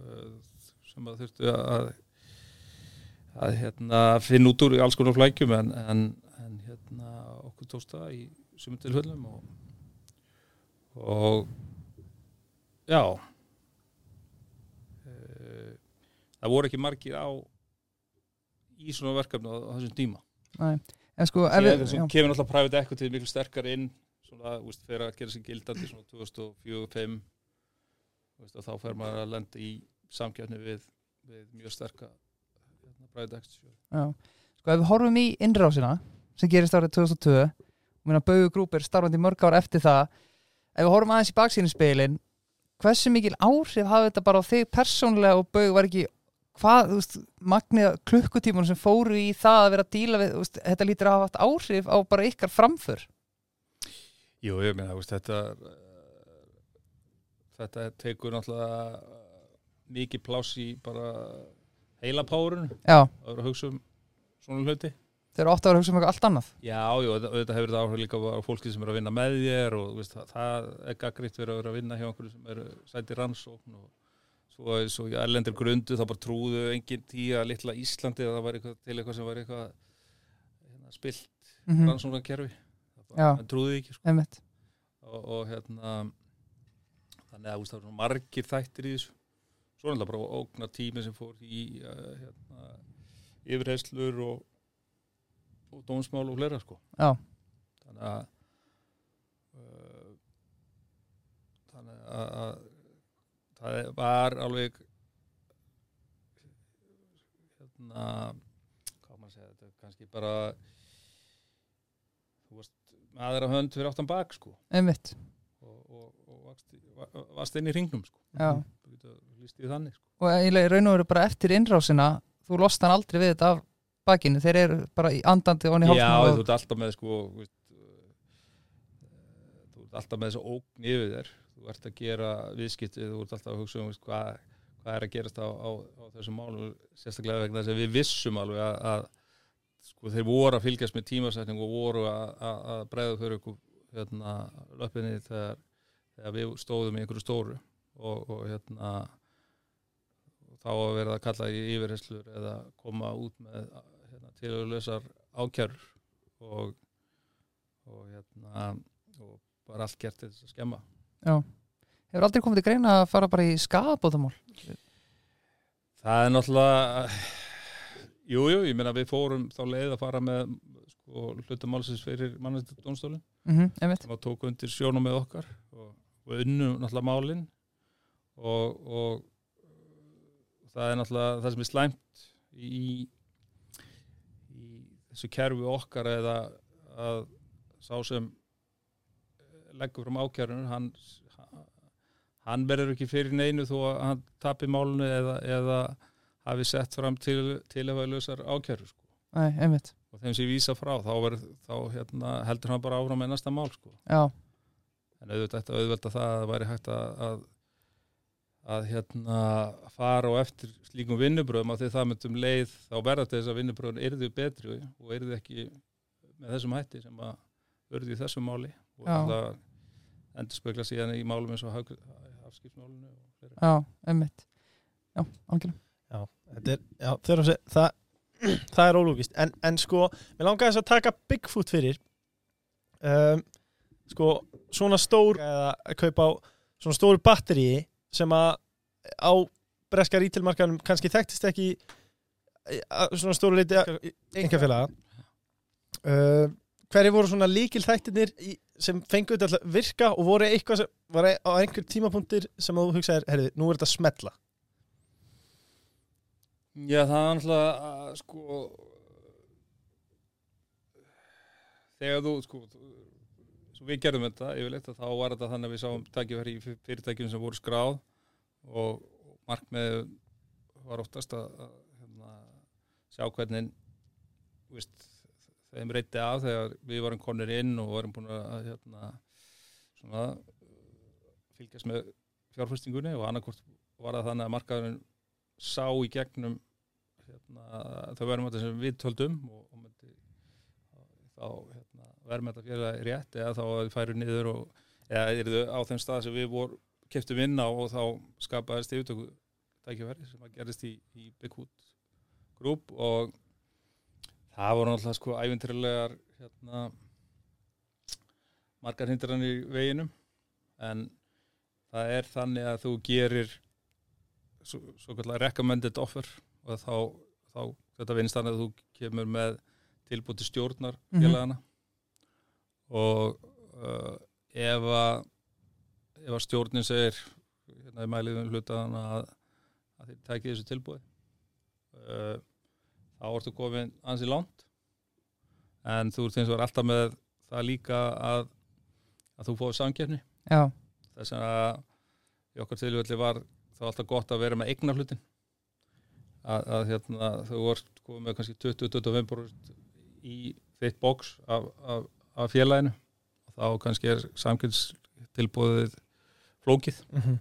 uh, sem að þurftu að að hérna, finna út úr í alls konar flækjum en, en, en hérna, okkur tókst það í sumum tilfellum og, og já uh, það voru ekki margir á í svona verkefni á, á þessum tíma Nei. En sko, já, kemur náttúrulega private equity miklu sterkar inn svona, úst, fyrir að gera sig gildandi svona 2004-2005 og þá fer maður að lenda í samkjöfni við, við mjög sterka hérna, já. sko, ef við horfum í innrásina sem gerist árið 2002 og minna Baugu Grúp er starfandi mörg ár eftir það ef við horfum aðeins í baksýninspilin hversu mikil áhrif hafði þetta bara á þig persónlega og Baug var ekki hvað, þú veist, magnið klukkutíman sem fóru í það að vera að díla við þú veist, þetta lítur að hafa haft áhrif á bara ykkar framför Jú, ég meina, veist, þetta þetta tekur náttúrulega uh, mikið pláss í bara heila párun já, að vera að hugsa um svona hluti þeir eru ótt að vera að hugsa um eitthvað allt annað Já, jú, þetta, hefur þetta áhrif líka á fólki sem er að vinna með þér og veist, það, það er gaggritt verið að vera að vinna hjá einhverju sem eru sæti rannsókn og svo, svo í erlendir grundu þá bara trúðu engin tíu að litla Íslandi að það var eitthvað til eitthvað sem var eitthvað hérna, spilt mm mm. -hmm. rannsóknarkerfi en trúðu ekki sko. og, og hérna þannig að veist, það svona margir þættir í þessu. Svo þetta bara ógna tími sem fór í uh, hérna, yfirheyslur og, og dómsmál og fleira sko. Já. þannig að uh, þannig að, að það var alveg hérna hvað maður að segja þetta kannski bara þú varst maður að hönd fyrir áttan bak sko. Einmitt, varst, va- varst inn í ringnum sko. Þannig sko. Og eiginlega raun og veru bara eftir innrásina þú lost hann aldrei við þetta af bakinu. Þeir eru bara í andandi og hann í Já, hálsum þú ert alltaf með sko veist, uh, þú ert alltaf með þessa ógn yfir þér. Þú ert að gera viðskipti þú ert alltaf að hugsa um veist, hvað, hvað er að gerast á, á, á þessum málum sérstaklega vegna þess að við vissum alveg að, að sko, þeir voru að fylgjast með tímasetning og voru að, að, að bregða fyrir ykkur hérna, löppinni þegar, þegar við stóðum í einhverju stóru og, og hérna þá að vera að kalla í yfirherslur eða koma út með hérna, tilhörlösar ákjörur og, og hérna og bara allt gert til þess að skemma. Já, hefur aldrei komið til greina að fara bara í skapbóðamál Það er náttúrulega Jú, jú, ég meina við fórum þá leið að fara með sko, hlutamálsins fyrir mannvæntadónstólinn mm -hmm, að tók undir sjónum með okkar og, unnum náttúrulega málin og, og það er náttúrulega það sem er slæmt í, í þessu kerfi okkar eða að sá sem leggur fram ákjörunum hann, hann verður ekki fyrir neinu þó að hann tapir málunu eða, eða hafi sett fram til, til að lösar ákjörur sko. Nei, einmitt og þeim sem ég vísa frá þá, verð, þá hérna, heldur hann bara áfram með næsta mál sko. Já, en auðvitað auðvelda það að það væri hægt að, að, að hérna, fara og eftir slíkum vinnubröðum að því það myndum leið þá verða þess að vinnubröðun yrðu betri og yrðu ekki með þessum hætti sem að verði í þessum máli og Já. það endur spekla síðan í málum eins og fleira. já, einmitt Já, algjörlega Já, þetta er, já, þegar að það, það er ólúkist. En, en sko, mér langaði þess að taka Bigfoot fyrir. Um, sko, svona stór, eða að kaupa á svona stóru batteríi sem að á breska rítilmarkanum kannski þekktist ekki svona stóru liti engafélaga. Uh, hverju voru svona líkil þættirnir í, sem fengu þetta að virka og voru eitthvað sem var á einhver tímapunktir sem þú hugsaðir, herrið, nú er þetta að smetla. Já, það er náttúrulega að, sko þegar þú sko svo við gerðum þetta yfirleitt að þá var þetta þannig að við sáum tækifæri í fyrirtækjum sem voru skráð og markmið var oftast að, að hérna, sjá hvernig veist, þeim reytti af þegar við varum konur inn og varum búin að hérna, svona, fylgjast með fjárfestingunni og annarkort var það þannig að markaðurinn sá í gegnum hérna, þau verðum þetta sem við töldum og, og myndi þá hérna, félagi rétt eða þá að þið færu niður og eða er þau á þeim stað sem við vor keftum inn á og þá skapaðist yfirtöku tækifæri sem að gerist í, í Big Hood Group. Og það voru náttúrulega sko æfintrilegar hérna margar hindran í veginum. En það er þannig að þú gerir svo, svo kallar recommended offer og þá, þá þetta vinnst þannig að þú kemur með tilbúti stjórnar félagana og uh, ef að ef að stjórnin segir hérna í mæliðum hlutaðan að, að þið tækið þessu tilbúi uh, þá ertu komin ansi langt. En þú ert eins og er alltaf með það líka að að þú fóðu samkeppni. Já, þess að í okkar tilfelli var þá alltaf gott að vera með eigna hlutin að, að hérna, þú vorst komið með kannski 20-25% í þitt bóks af, af, af félaginu og þá kannski er samkynns tilbúðið flókið Mm -hmm.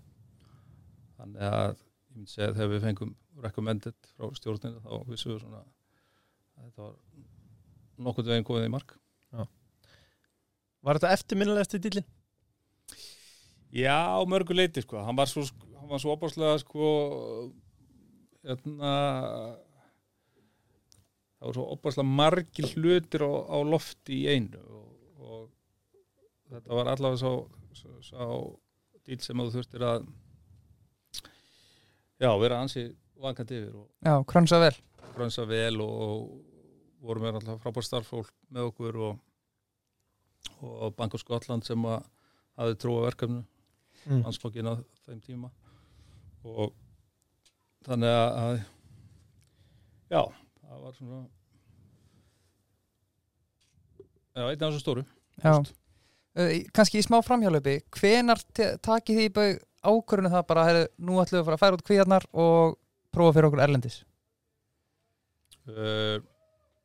þannig að ég myndi segja að þegar við fengum recommended frá stjórninu þá vissum við svona að þetta var nokkuð veginn komið í mark Var þetta eftirminnilegast í dýlinn? Já, á mörgu leiti sko. hann var svo, hann var svo opáslega sko hérna það var svo opáslega margir hlutir á, á lofti í einu og þetta var allavega svo, svo, svo dýl sem þú þurftir að já, vera ansi vakandi yfir og já, krönsa vel. grönsa vel og, og vorum við alltaf frábær starffólk með okkur og, og Bank of Scotland sem að hafði trúa verkefnu Mm. landsflokkin á þeim tíma. Og þannig að, að já, það var svona já, einn af þessu stóru. Já, uh, kannski í smá framhjálöpi hvenar takið því bau ákvörðinu það bara, heyrðu, nú ætlum við að fara að færa út kvíarnar og prófa fyrir okkur erlendis? Uh,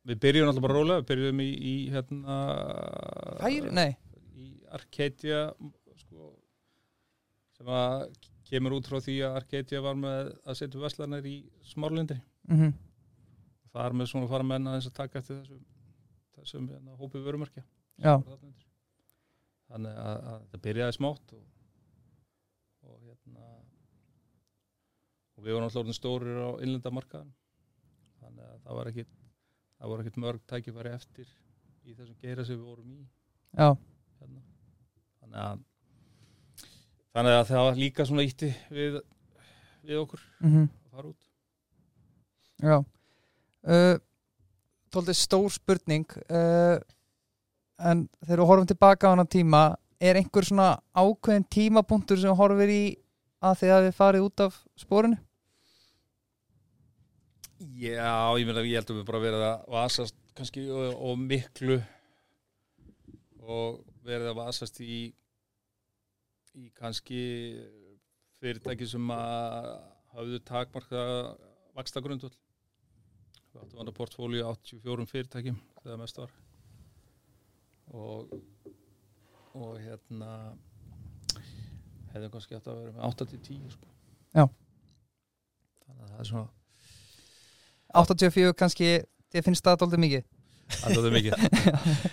við byrjum alltaf bara rólega við byrjum í, í hérna Færi? Nei, í Arcadia sko, sem að kemur út frá því að Arcadia var með að setja veslanar í smárlindi. Mm það er með svona fara menn að að taka eftir þessum, þessum hérna, hópi vörumarkja já, þannig að, að þetta byrjaði smátt og, og hérna og við vorum alltaf orðin stórir á innlenda markaðan þannig að það var ekkit það voru ekkit mörg tækifæri eftir í þessum geira sem við vorum í. Já, hérna. þannig að þannig að það var líka svona ítti við, við okkur mm að fara út. Já. Uh, Tóldi stór spurning. Uh, en þegar þú horfum tilbaka á hana tíma er einhver svona ákveðin tímapunktur sem horfir í að þið hafi farið út af spórinu? Já, ég meina, ég held að við bara verið að vasast kannski og, og miklu og verið að vasast í í kannski fyrirtæki sem að hafðu takmarka vaksta grundvöld við áttum að portfólíu 84 fyrirtækjum þegar mest var og og hérna hefðum kannski átt að vera með 8-10 sko. Já. þannig að það er svona 84 kannski, þið finnst það tóldi mikið? Alltaf mikið.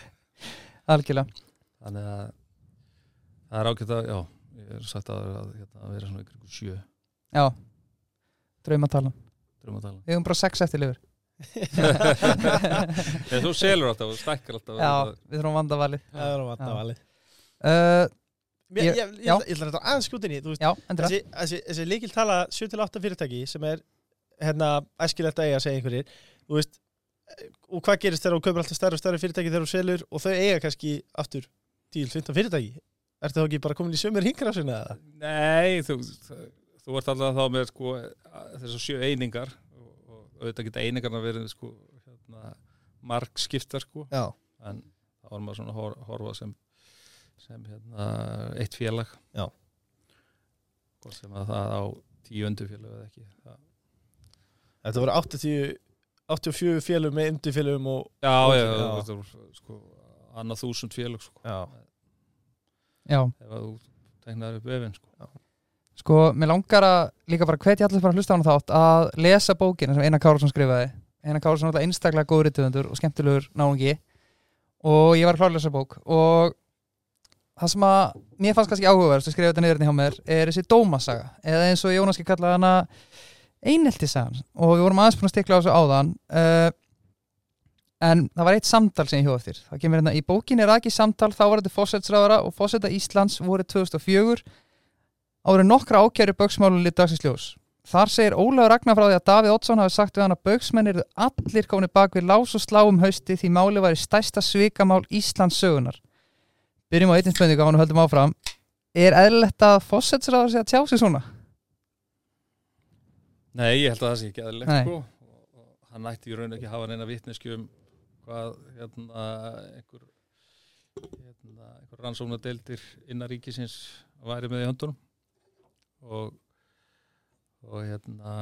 Algjörlega. Þannig að það er ágætt að, já, ég er sagt að, að, hérna, að vera svona ykkur sjö. Já, draumatalan drömmatala Við höfum bara sex eftir lifur en þú selur alltaf og stækkar alltaf Já, við þurfum vanda valið Það er vant Já. að valið uh, Ég, Ég- ég, ég, já. ég ætla þetta aðeins þú endur þessi, þessi, þessi líkil tala 7-8 fyrirtæki sem er hérna æskilegt að eiga að segja einhverjir þú veist, eh, og hvað gerist þegar þú kaupir alltaf stærri og stærri fyrirtæki þegar þú selur og þau eiga kannski aftur 10-15 fyrirtæki Ertu þá ekki bara komin í sömur hingra sinna eða? Nei, þú, þú ert alltaf þá með sko, þessar sjö einingar auðvitað geta einingarna verið sko, hérna, margskiptar sko. Já, en þá var maður svona hor- horfa sem, sem hérna, eitt félag Já. hvort sem að það á tíu undirfélag eða ekki það, þetta voru 80, 84 félum með undirfélum og Já, já, já. þetta voru sko, annað þúsund félag sko, já, Já, ef að þú tegnaður upp efinn sko. Sko, mér langar að líka bara hvetja allir bara að hlusta á hana þátt að lesa bókina sem Einar Kárasson skrifaði. Einar Kárasson er einstaklega góður rítuðundur og skemmtilegur náungi. Og ég var að klára að lesa bók. Og það sem að mér fannst kannski áhugaverðast að skrifa þetta niður hérna hjá mér er þessi dómasaga. Eða eins og Jónas ekki kallaði hana eineltisagan og við vorum aðeins búin að stikla á þessu áðan uh, en það var eitt samtal sem ég hjóð eftir. Það kemur hérna í bókinni ekki samtal þá var þetta fósetsræðara og fósetta Íslands voru 2004 áður nokkra ákjæru bauksmálu lit dagsins ljós þar segir Ólafur Ragnar frá því að Davíð Oddsson hafi sagt við hann að bauksmenn eru allir komin bak við lás og slá um hausti því máli væri stærsta svikamál Íslands sögunar byrjum á spurningu á hann og höldum áfram er eðlilegt að fósetsræðara sé að tjá sig svona? Nei, ég held að það sé ekki aðlilegt Nei. sko. og, og hann ætti í raun ekki að hafa neina vitnesku um hvað hérna, einhver, hérna, einhver rannsóknadeildir innan ríkisins væri með í höndunum og, og hérna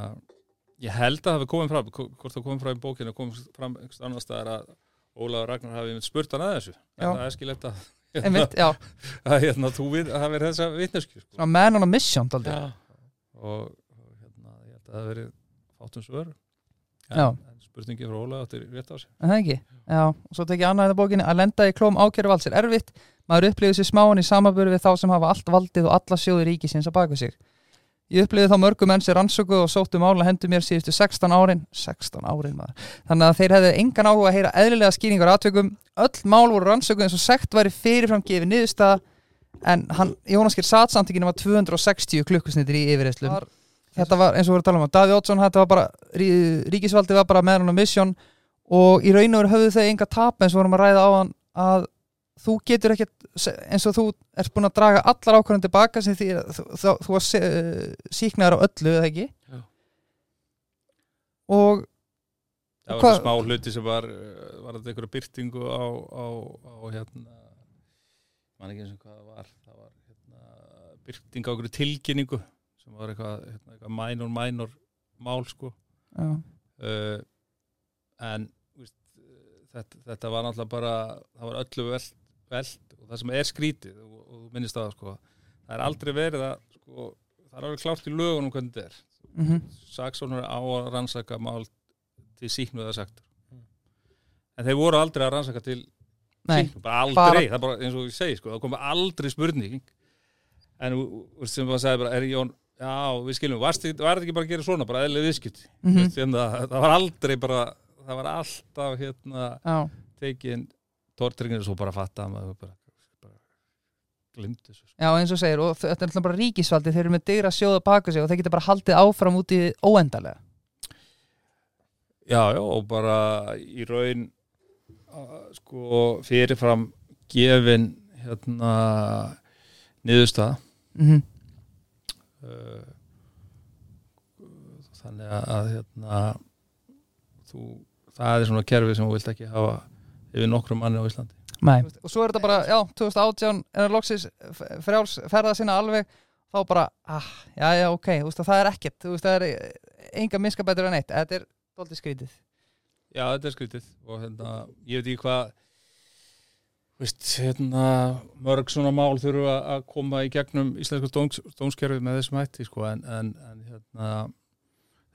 ég held að það hafi komið fram hvort það komið fram í bókinu komið fram einhvers annars staðar að Ólafur Ragnar hafi spurt hann að þessu Já. en það er skilett að, að hérna, þú við, að hafi þessa vitnesku sko. svona man on a mission daldi. og, og hérna, ég held að það hafi verið fátum svör. En, en spurningi frá Óla áttir rétt á sig En það ekki? Já, og svo tek ég annað í bókinni að lenda í klóm ákjæru valds er erfitt. Maður upplifir sér smáan í samaböru við þá sem hafa allt valdið og alla sjóði ríkisins að baka sig. Ég upplifið þá mörgum menn sem rannsöku og sóttu mála hendur mér síðustu 16 árin. 16 árin maður. Þannig að þeir hefðu engan áhuga að heyra eðlilega skýringar aðtökum Öll mál voru rannsöku eins og sekt væri fyrirfram gefið niðurstaða. En hann, Jónas Geir satt samt ekki nema 260 klukkusnittir í yfirreyslu Þetta var eins og við vorum að tala um Daví Oddsson þetta var bara, rí, ríkisvaldi var bara með hann á mission og í raun og veru höfðu þau enga tap eins og vorum að ræða á hann að þú getur ekkert eins og þú ert búin að draga allar ákvörðan tilbaka sem því að þú, þú, þú var síknaður á öllu eða ekki Já. og það var smá hluti sem var uh, var þetta einhverja byrtingu á, á, á hérna man ekki eins og hvað það var það var hérna, byrting á einhverju tilkynningu sem var eitthvað, hérna, eitthvað minor minor mál sko. Já, uh, en víst, þetta, þetta var náttúrulega bara það var öllu veld, veld og það sem er skrítið og, og þú minnist það sko það er aldrei verið að sko, það er alveg klárt í lögunum hvernig þetta er. Mm saksónur á að rannsaka mál til síknu eða saktur Mm. en þeir voru aldrei að rannsaka til nei, síknu, bara aldrei, bara- það er bara eins og ég segi sko, það kom aldrei spurning. En sem maður sagði bara, er Jón já, við skiljum, var þetta ekki bara að gera svona bara eðlega viðskipt mm mm. það, það var aldrei bara það var alltaf hérna já, tekin tortringin og svo bara fatta að maður bara, bara glimtu þessu sko. Já, eins og segir, og þetta er alltaf bara ríkisvaldi þeir eru með dyra sjóða baka sig og þeir geta bara haldið áfram út í óendalega Já, já, og bara í raun sko fyrirfram gefin hérna niðurstað mm -hmm. Uh, þannig að, að hérna þú, það er svona kerfi sem þú vilt ekki hafa yfir nokkrum manni á Íslandi. Nei. og svo er þetta bara, já, 2018 er loksis frjáls ferða sinna alveg þá bara, ah, já, já, ok veist, það er ekkert, veist, það er enga miskabætur en eitt, þetta er doldið skrítið. Já, þetta er skrítið og hérna, ég veit ekki hvað veist, hérna mörg svona mál þurfa að koma í gegnum íslensku dóms, dómskerfi með þessum hætti, sko, en, en, en hérna,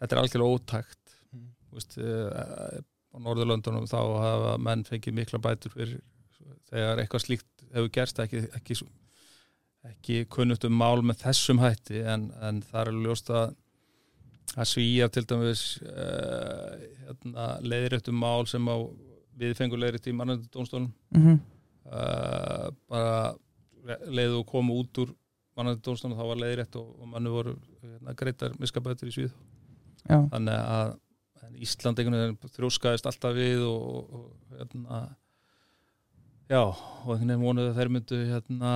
þetta er algjörlega ótækt Mm. veist, uh, á Norðurlöndunum þá hafa menn fengið mikla bætur fyrir þegar eitthvað slíkt hefur gerst ekki, ekki, ekki kunnugt um mál með þessum hætti en, en það er ljóst að að svíja til dæmis uh, hérna, leiðréttum mál sem á við fengur leiðrétt í mannendudónstólum mm -hmm. Uh, bara leiðu og komu út úr mannendudónstólum þá var leiðrétt og, og mannu voru hérna, greitar miskabætur í svið Já, þannig að Ísland einhvern veginn þrjóskaðist alltaf við og, og, og hérna já, og einhvern veginn vonuðu að þeir myndu hérna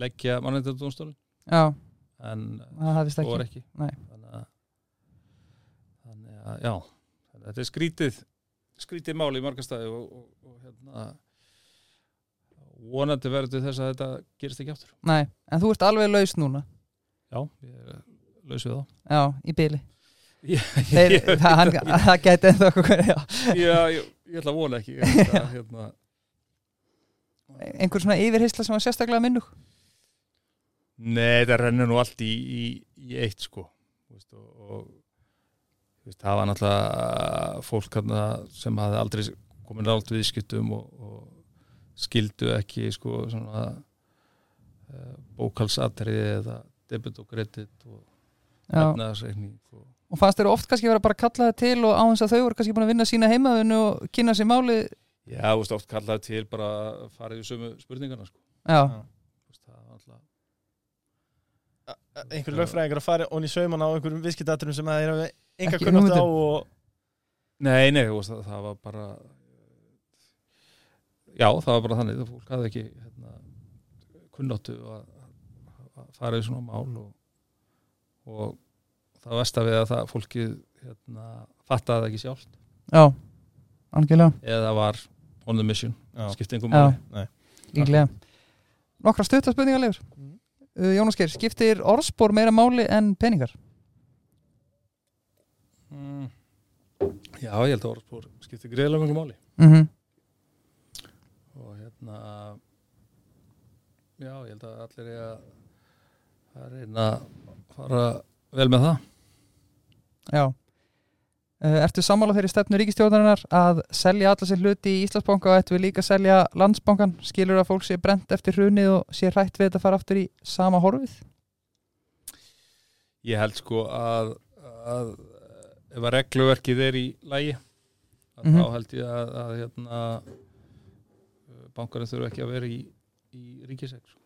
leggja mannendudónstólum já, en það var ekki. ekki. Nei. þannig að, þannig að já þetta er skrítið skrítið máli í margastæði og, og, og hérna vonandi verður þess að þetta gerist ekki aftur. Nei, en þú ert alveg laus núna. Já, ég er laus við þá Já, í byli það, það gæti ennþá okkur já. já, ég, ég ætla að vona ekki ætla hérna, Einhver svona yfirheysla sem var sérstaklega minnug? Nei, þetta rennur nú allt í, í, í eitt sko. Veist, og, veist, það var náttúrulega fólk sem hafði aldrei komin rált viðskiptum og, og skildu ekki sko svona uh, bókalsatriði eða debit og kredit og Já, efnaðarsreikning og og fannst þér oft kannski vera bara að kalla það til og á þess að þau voru kannski búin að vinna sína heimaðinu og kynna sér máli Já, þú veist, oft kallaði til bara að fara í sömu spurningarna sko. Já, Þú veist, það var alltaf einhver lögfræðingar að fara onni í sauman á einhverjum viðskiptaturum sem það er enga kunnátt á og Nei, nei, það, það var bara Já, það var bara þannig það fólk hafði ekki hérna, kunnáttu að, að fara í svona mál og, og það vest að við að það fólkið hérna, fattaði það ekki sjálft já, algjörlega eða var on the mission, Já. skipti einhver Já. máli Líklega Nokkra stuttarspurningar leifur Mhm. uh, Jónas Geir, skiptir orðspor meira máli en peningar? mm. Já, ég held að orðspor skipti greiðlega mjög máli Mm -hmm. Hérna já, ég held að allir er að, að reyna að fara vel með það Já uh, Ertu sammála þeirri stefnu ríkistjórnarinnar að selja alla sér hluti í Íslandsbanka og ættu við líka að selja landsbankan skilur að fólk sé brent eftir hrunið og sé hrætt við þetta fara aftur í sama horfið? Ég held sko að, að ef að regluverkið er í lægi að Mhm. þá held ég að, að hérna, bankarinn þurfa ekki að vera í, í ríkiseg sko.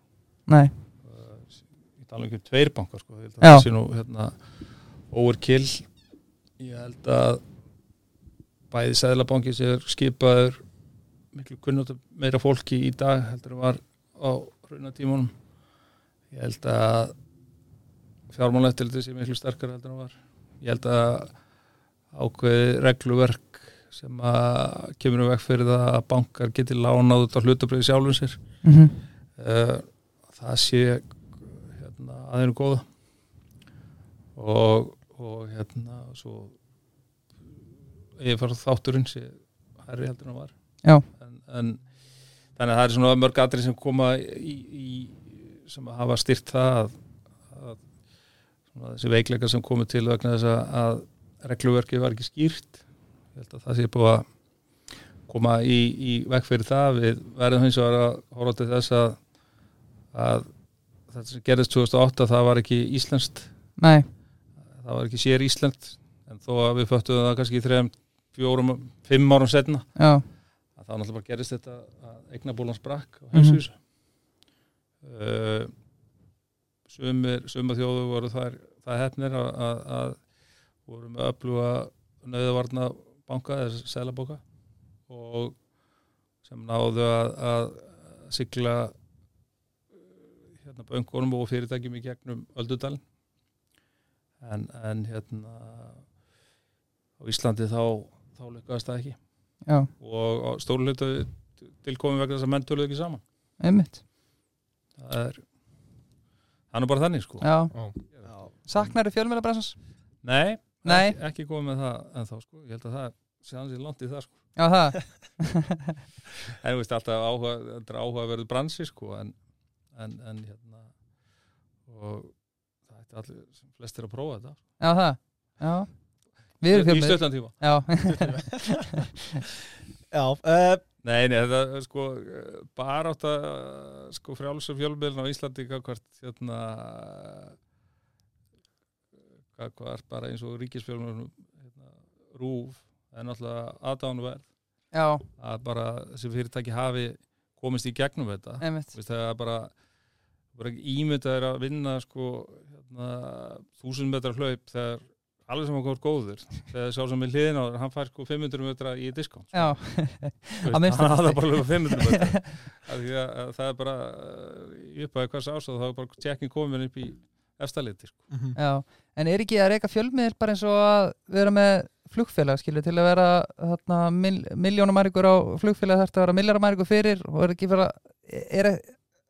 Nei, ég tala ekki um tveir bankar sko. ég held að það sé nú hérna, overkill ég held að bæði Sæðlabanki sem skipaður miklu kunnáttu meira fólki í dag heldur en var á hrunatímunum ég held að fjármálættildi sé miklu sterkar heldur en var. Ég held að ákveði regluverk sem að kemur um veg fyrir það að bankar geti lánað út á hlutabriði sjálfum sér. Mm -hmm. það sé hérna, aðeinu góða og, og hérna svo ég fara þátturinn sé hærri heldur hann var. En, en þannig að það er svona mörg atrið sem koma í, í sem að hafa styrt það að, að svona, þessi veikleika sem komið til vegna þess að, að regluverkið var ekki skýrt það sé búið að koma í, í vekk fyrir það. Við verðum hins vegar að horfa til þess að, að þetta sem gerðist 2008 það var ekki íslenskt. Nei, það var ekki sér íslenskt en þó að við föttuðum það kannski í þrejum, fjórum, fimm árum setna já, að þá náttúrulega bara gerist þetta að eignabólan sprakk á heimsvísu. Uh, sumir, sumar þjóðu voru þær, það hefnir að, að, að voru með öfluga nöðavarna banka eða selabóka og sem náðu að, að sigla hérna böngunum og fyrirtækjum í gegnum öldudalinn. En, en hérna á Íslandi þá, þá lykkaðist það ekki. Já, og á stóru hlutu tilkomið vegna þess að menn töluðu ekki saman. Einmitt. Það er það er bara þannig sko. Já, Já. saknar fjölmjölabransans? nei, Nei. Ekki, ekki komið með það en þá sko, ég held að það sé hans í langt í það sko. Já, það. En þú veist alltaf áhuga, þetta er áhuga að verður bransi sko en, en, en hérna og það ætti allir sem flestir að prófa þetta Já, það. Já. Við erum í fjölmjöl stöttan tíma. Já, Já, uh, Nei, nei, þetta sko bara átt að sko frjálsum fjölmiðlun á Íslandi hvað hérna hvað, bara eins og ríkisfjölmiðlun hérna, rúf það er náttúrulega aðdánuverð já, að bara þessi fyrirtæki hafi komist í gegnum þetta. Vist, það er bara, bara ímyndað er að vinna sko hérna, þúsund metra hlaup þegar alveg sem okkur góður. Þegar sá sem er hliðin á þér, hann fær sko 500 metra í diskont minnsta hann hafði bara lögum 500 metra. Það er bara í upphæði hvers ás og þá er bara tjekkin komin upp í efstaliti sko. mhm. já En er ekki að reyka fjölmiðl bara eins og að vera með flugfélag, skilur, til að vera þarna, mil, miljónamæringur á flugfélag þarf að vera milljaramæringur fyrir og er ekki vera er,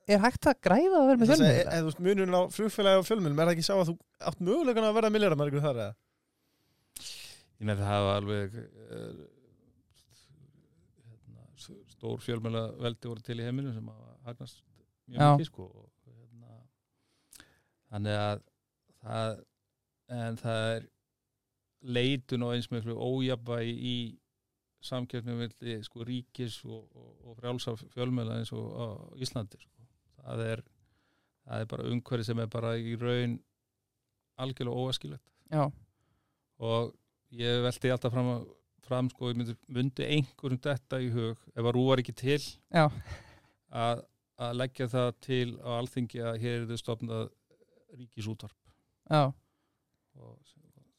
er hægt að græða að vera með að fjölmiðl? e- Þú veist, munurinn á flugfélagi og fjölmjölum er það ekki sá að þú átt mögulegan að verða milljaramærgur þar eða? ég með það hafa alveg uh, hérna, stór fjölmjöla veldi voru til í heiminu sem hafa hagnast mjög mikið sko. og, þannig að það, en það er leitun og eins miklu ójabægi í samkjöfnum villi sko, ríkis og, og, og frjálsa fjölmjöla eins og á Íslandi sko. það er það er bara umhverfi sem er bara í raun algjörlega óaskilegt Já, og ég velti alltaf fram, fram sko, ég myndi, myndi einhverjum detta í hug ef að rúar ekki til að, að leggja það til á alþingi að hér er þau stofnað ríkisútvarp já, og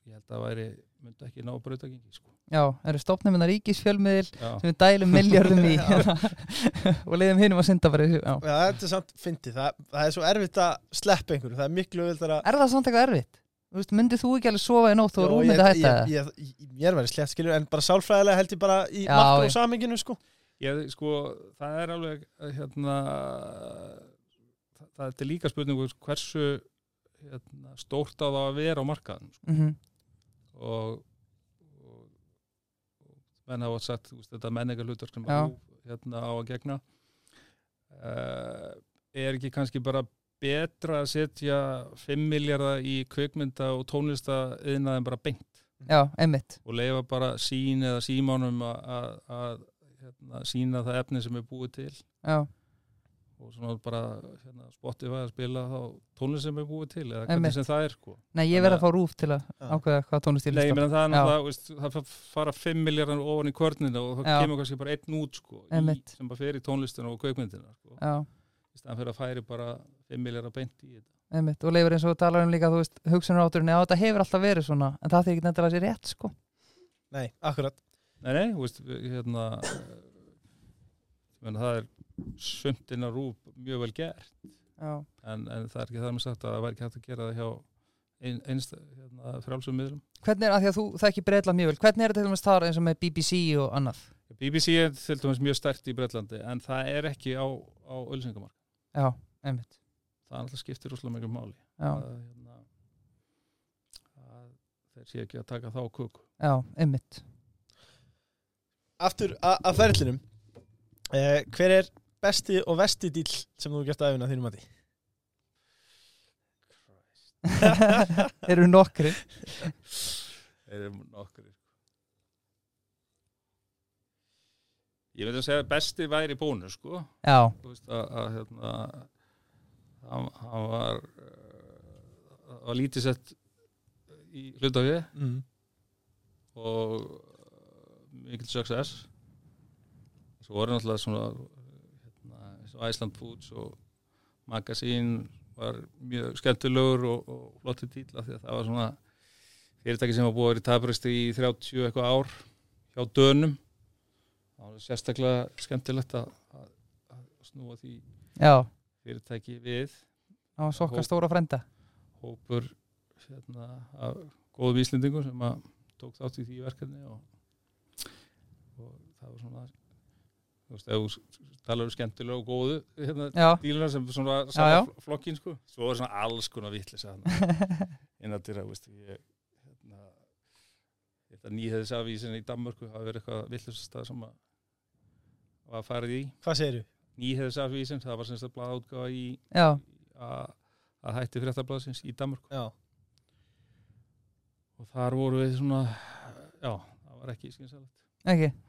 ég held að það væri myndi ekki ná brautagengi sko. já, eru stofnum minna ríkisfjölmiðl Já. sem við dælum miljardum í og leiðum hinum að synda bara já. Já, þetta er samt fyndið, það, það er svo erfitt að sleppa einhverju, það er miklu vildar að Er það samt eitthvað erfitt? Þú veist, myndið þú ekki alveg sofa í nótt og rúm myndi hætta það? ég, ég, ég, Mér væri slett skilur, en bara sálfræðilega held ég bara í makro já. saminginu sko ég, sko, það er alveg eh, hérna það, það er líka spurningu hversu hérna, stórt á það að vera á markaðan sko. Mm og, og, menn hafa sagt þú veist, þetta menningar hlutur sem þú hérna á að gegna. Uh, er ekki kannski bara betra að setja 5 miljardar í kvikmynda og tónlista yðnaðin bara beint? Já, einmitt. Og leifa bara sín eða símánum að, að hérna, sína það efni sem er búið til? Já, og svona bara hérna, Spotify að spila þá tónlist sem er búið til eða hvernig sem það er sko. nei, ég verð að fá rúf til að ákveða hvað tónlist ég Nei, ég lista meina það er náttúrulega, það fa- fara 5 miljardar ofan í kvörnina og það Já. kemur kannski bara einn út sko, í, sem bara fer í tónlistina og kveikmyndina sko. Já, í staðan fyrir að færi bara 5 miljardar beint í þetta. Einmitt. Og leifur eins og talar um líka, þú veist, hugsunar átturinn Já, þetta hefur alltaf verið svona En það þykir ekki nefnilega sér rétt, sko. Nei, akkurat. Nei, nei, þú veist, hérna menn, það er sundin að rúf mjög vel gert. Já, en, en það er ekki það með sagt að það væri ekki hægt að gera það hjá ein, einst hérna, frjálsum miðlum. Hvernig er, að því að þú þekki breytla mjög vel Hvernig er þetta til dæmis þar eins og með BBC og annað? BBC er til dæmis mjög stert í Breitlandi en það er ekki á, á ölsingamark Já, einmitt. Það er alltaf skiptir rosalega miklu máli Já, að, hérna, að þeir sé ekki að taka þá kuk já, einmitt. Aftur að ferlinum. Eh, Hver er besti og vesti dýl sem þú hefur gert að æfina þínum mati? Eru nokkri þeir eru nokkur ég veit að segja að besti væri bónus sko. Já, Þú veist, að, að hérna hann, hann var uh, var lítið sett í hlutafið Mm. og uh, mikil success. Svo voru náttúrulega svona og Iceland Foods og Magasín var mjög skemmtilegur og, og flotti dýla því að það var svona fyrirtæki sem var búið að vera í tabristi í 30 eitthvað ár hjá dönum. Það var sérstaklega skemmtilegt að, að, að snúa því Já, fyrirtæki við. Á sokka Hóp. stóra frenda hópur hérna, af góðum íslendingum sem að tók þátt í því verkefni og, og það var svona þú veist, ef þú talar um skemmtilega og góðu hérna, Já, díluna sem svona Já, já. fl- flokkin sko, svo er svona alls konar vitlis innan til að veist, ég hérna, þetta nýheðisavísin í Danmörku hafa verið eitthvað vitlisastað sem að var farið í. Hvað segirðu? nýheðisavísin, það var semst að blaða útgáfa í að, að hætti fréttablaðsins í Danmörku. Já, og þar voru við svona já, það var ekki skynsalegt ekki? að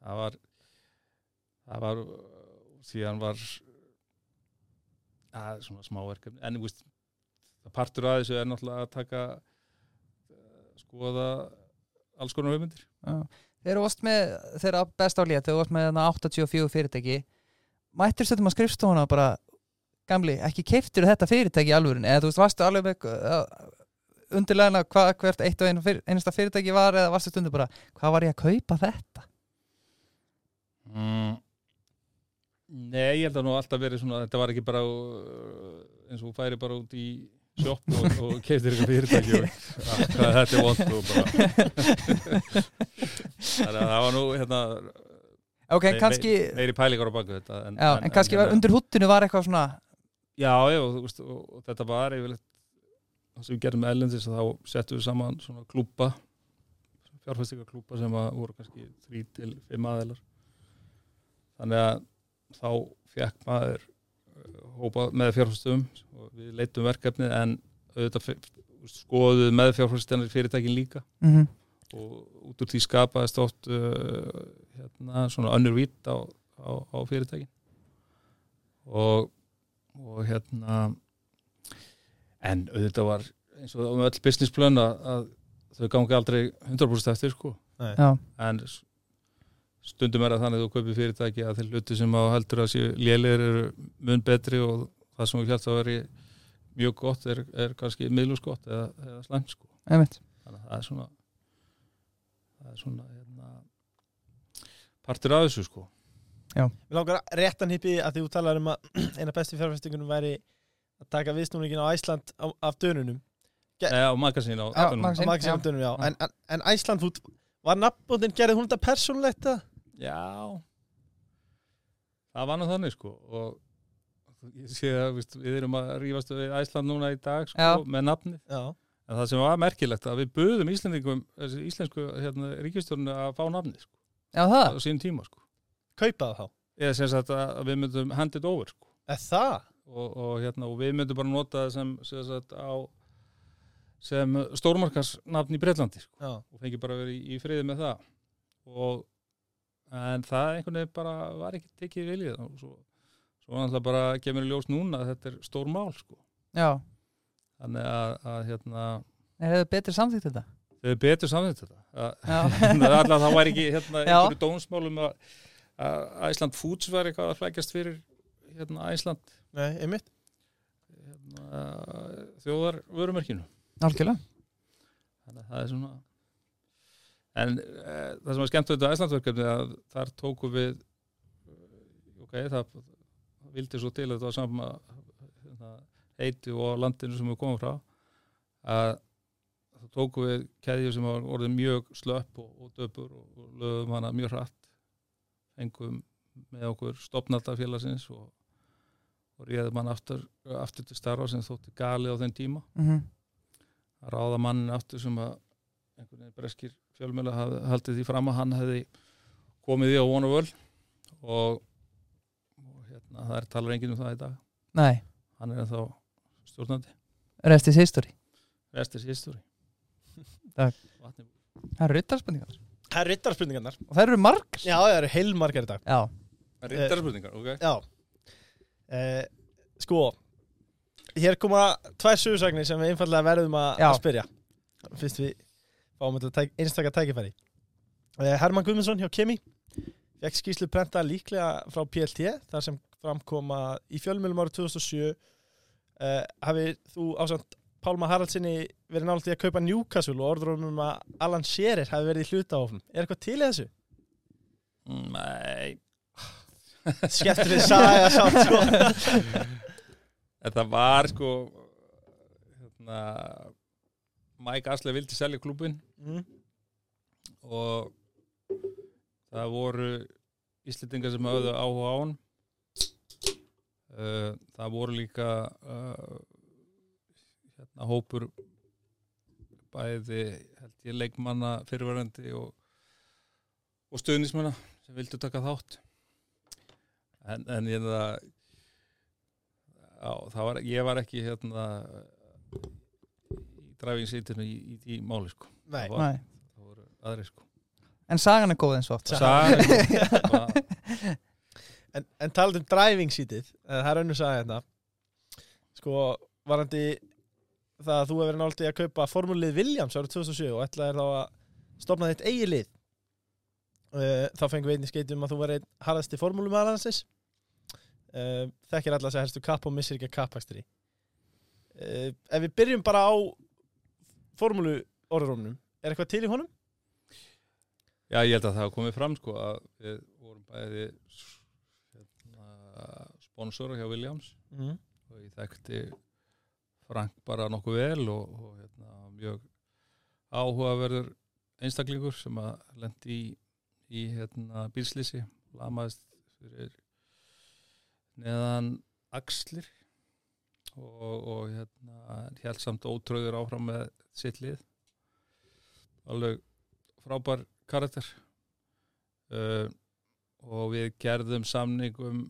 það var það var síðan var að svona smáverkefni en veist, það partur að þessu er náttúrulega að taka eh, skoða alls konar hugmyndir Já. Þeir eru oft með, þeir eru best á lét þeir eru oft með þarna 84 fyrirtæki mættir stöðum að skrifstofuna bara gamli, ekki keiftir þetta fyrirtæki í alvörin, eða þú veist, varstu alveg með uh, undirlegna hvert eitt og einasta fyrirtæki var eða varstu stundu bara, hvað var ég að kaupa þetta? Mm. Nei, ég held að nú alltaf verið svona þetta var ekki bara uh, eins og færi bara út í sjopp og, og keiftir eitthvað fyrirtæki og að, hvað þetta er vond og bara þannig að það var nú hérna Ok, Nei, kannski, meiri pælingar á baku þetta en, já, en, kannski var undir húttinu var eitthvað svona já, já, og, þú veist, og, og þetta var yfirleitt það sem við gerum með ellendis þá settum við saman svona klúpa fjárfæstika klúpa sem að voru kannski þrý til fimm aðeilar þannig að þá fekk maður uh, hópa með fjárfæstum og við leitum verkefnið en auðvitað skoðuð með fjárfæstinnar fyrirtækin líka. Mm og út úr því skapaðist oft uh, hérna, svona önnur vít á, á, á fyrirtækin. Og, og hérna en auðvitað var eins og með öll business plan að, að þau gangi aldrei 100% eftir sko. Nei. Já, en stundum er það þannig að þú kaupir fyrirtæki að þeir hluti sem á heldur að séu lélegir eru mun betri og það sem þú hjálpt að veri mjög gott er, er kannski miðlus gott eða, eða slæmt sko. Þannig að það er svona það er svona hérna, partur af þessu sko. Mér langar réttan hippi að því þú talar um að eina bestu fjárfestingunum væri að taka viðsnúningin á Æsland á, af dönunum. Eða á magasín á Já, já. dönunum, já, Já. En, Æsland Food var nafnbóndin, gerði hún þetta persónulegt það? Já. Það var nú þannig sko og ég sé að víst, við erum að rífast við Æsland núna í dag sko, Já. með nafnið. Já, en það sem var merkilegt að við buðum Íslendingum þessi íslensku hérna, ríkistjórnu að fá nafnið sko, Já, það, á sín tíma sko. Kaupa það þá? Eða sem sagt að við myndum hand it over sko. Er það? og, og, hérna, og við myndum bara nota það sem, sem, sagt, á, sem stórmarkasnafn í Breitlandi sko, Já, og fengi bara verið í, í friði með það. Og en það einhvern veginn bara var ekki tekið viljið og svo, svo náttúrulega bara kemur í ljós núna að þetta er stór mál sko. já. Þannig að, að hérna, Er það betri samþýtt þetta? þau er betur samþýtt þetta. Já. að, allavega það væri ekki hérna, einhverju dómsmálum að, að Æsland Foods var eitthvað að flækjast fyrir hérna, Æsland nei, einmitt. Hérna, þjóðar vörumerkinu Algjörlega. Þannig að það er svona en e, það sem var skemmt auðvitað Æslandverkefni að þar tóku við eh, ok, það, vildi svo til að þetta var sama hérna, heiti og landinu sem við komum frá að það tóku við keðju sem var orðið mjög slöpp og, og döpur og, og lögum hana mjög hratt. Fengum með okkur stopnaldafélagsins og, og réðum hann aftur, aftur til starfa sem þótti gali á þenn tíma. Mm að ráða mannin aftur sem að einhvern veginn breskir fjölmjöla haldið því fram að hann hefði komið í á vonu völ og, og hérna, það er talar enginn um það í dag. Nei, hann er ennþá stjórnandi. Restis history. Restis history. Það eru ryttarspurningar Það er rittarspurningarnar. Og það eru margar. Já, það eru heilmargar í dag. Já, rittarspurningar, ok. Já. Eh, Sko Hér koma tvær sugusagnir sem við einfallega verðum að spyrja. Fyrst við fáum þetta tæk, einstakar tækifæri eh, Herman Guðmundsson hjá Kemi Fekk skýslu prenta líklega frá PLT þar sem framkoma í fjölmjölum árið 2007 uh, hafið þú ásand Pálma Haraldsinni verið nálægt í að kaupa Newcastle og orður um að Alan Shearer hafi verið í hluta áfnum. Er eitthvað til í þessu? Nei, Skemmtur þið saga samt sko. þetta var sko hérna, Mike Asle vildi selja klúbin mm. og það voru Íslendingar sem höfðu áhuga á hann uh, það voru líka uh, hérna hópur bæði held ég leikmanna fyrirverandi og, og stuðnismanna sem vildu taka þátt. En, en ég það já, það var, ég var ekki hérna dræfingsýtinu í, í, í máli sko Nei. það, var, Nei. það voru aðri sko En sagan er góð eins og oft Sagan. Sagan En, en talað um driving seatið, eh, það er önnur saga hérna. Sko, varandi það að þú hefur verið nálægt í að kaupa formúlið Williams árið 2007 og ætlaðir þá að stopna þitt eigi lið. Uh, þá fengum við einnig skeiti um að þú var einn harðasti formúlum aðalansins. Uh, þekkir allar sem helstu kapp og missir ekki að kappakstri. Uh, ef við byrjum bara á formúlu orðurómnum, er eitthvað til í honum? Já, ég held að það hafa komið fram sko að við vorum bæði hérna, sponsora hjá Williams Mm. og ég þekkti Frank bara nokkuð vel og, og hérna, mjög áhugaverður einstaklingur sem að lendi í, í hérna, bílslýsi lamaðist fyrir neðan axlir og, og hérna, held samt ótröður áfram með sitt lið. Alveg frábær karakter. Uh, og við gerðum samning um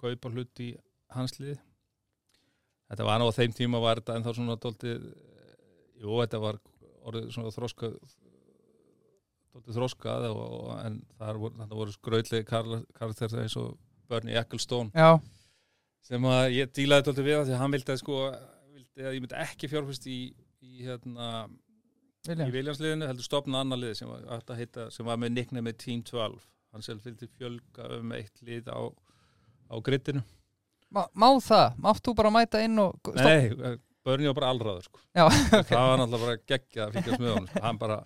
kaupa hlut í hans lið. Þetta var nú á þeim tíma var þetta ennþá svona dóltið jú, þetta var orðið svona þróska dóltið þróskað og, en það voru, voru skrautlegi karakter eins og Bernie Ecclestone. Já, sem að ég dílaði dóltið við því að hann vildi að sko vildi að ég myndi ekki fjárfist í, í hérna í William Viljansliðinu heldur stopna annar lið sem var, heita, sem var með nickname með Team 12 hann selv fylgdi fjölga um eitt lið á, á grittinu Má, má það? Mátt þú bara mæta inn og stopp? Nei, börni var bara allraður sko. Já, það var náttúrulega bara geggja að með honum sko. hann bara,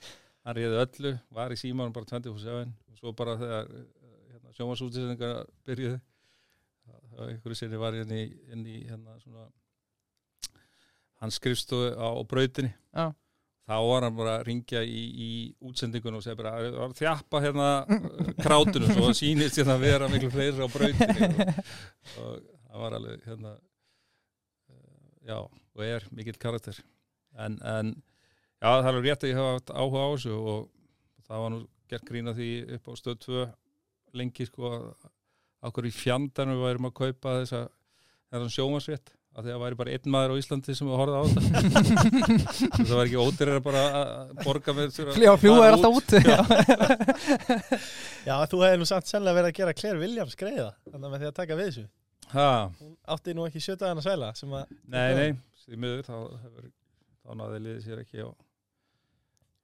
hann réði öllu var í símanum bara 24-7 og svo bara þegar hérna, sjómasútisendingar byrjuði einhverju sinni var ég inn í, inn í hérna svona hann skrifstofu á brautinni. Já. þá var hann bara að ringja í, í útsendingun og segja bara "Það var að þjappa hérna krátinu. Svo sýnist hérna að vera miklu fleiri á brautinni og, og það var alveg hérna uh, já, og er mikill karakter. En, en já, það er rétt að ég hafa haft áhuga á þessu og það var nú gert grína því upp á stöð 2 lengi sko okkur í fjandarnu við værum að kaupa þessa þennan sjómasrétt að því að það væri bara einn maður á Íslandi sem við horfði á þetta. Það var ekki ódýrar að bara að borga með að fara er alltaf út. Já, Já, þú hefði nú samt sennilega verið að gera Claire Williams greiða, þannig að með því að taka við þessu. ha, Hún átti nú ekki sjötaðan að sæla sem að... nei, nei, því miður þá hefur þá náði liðið sér ekki á,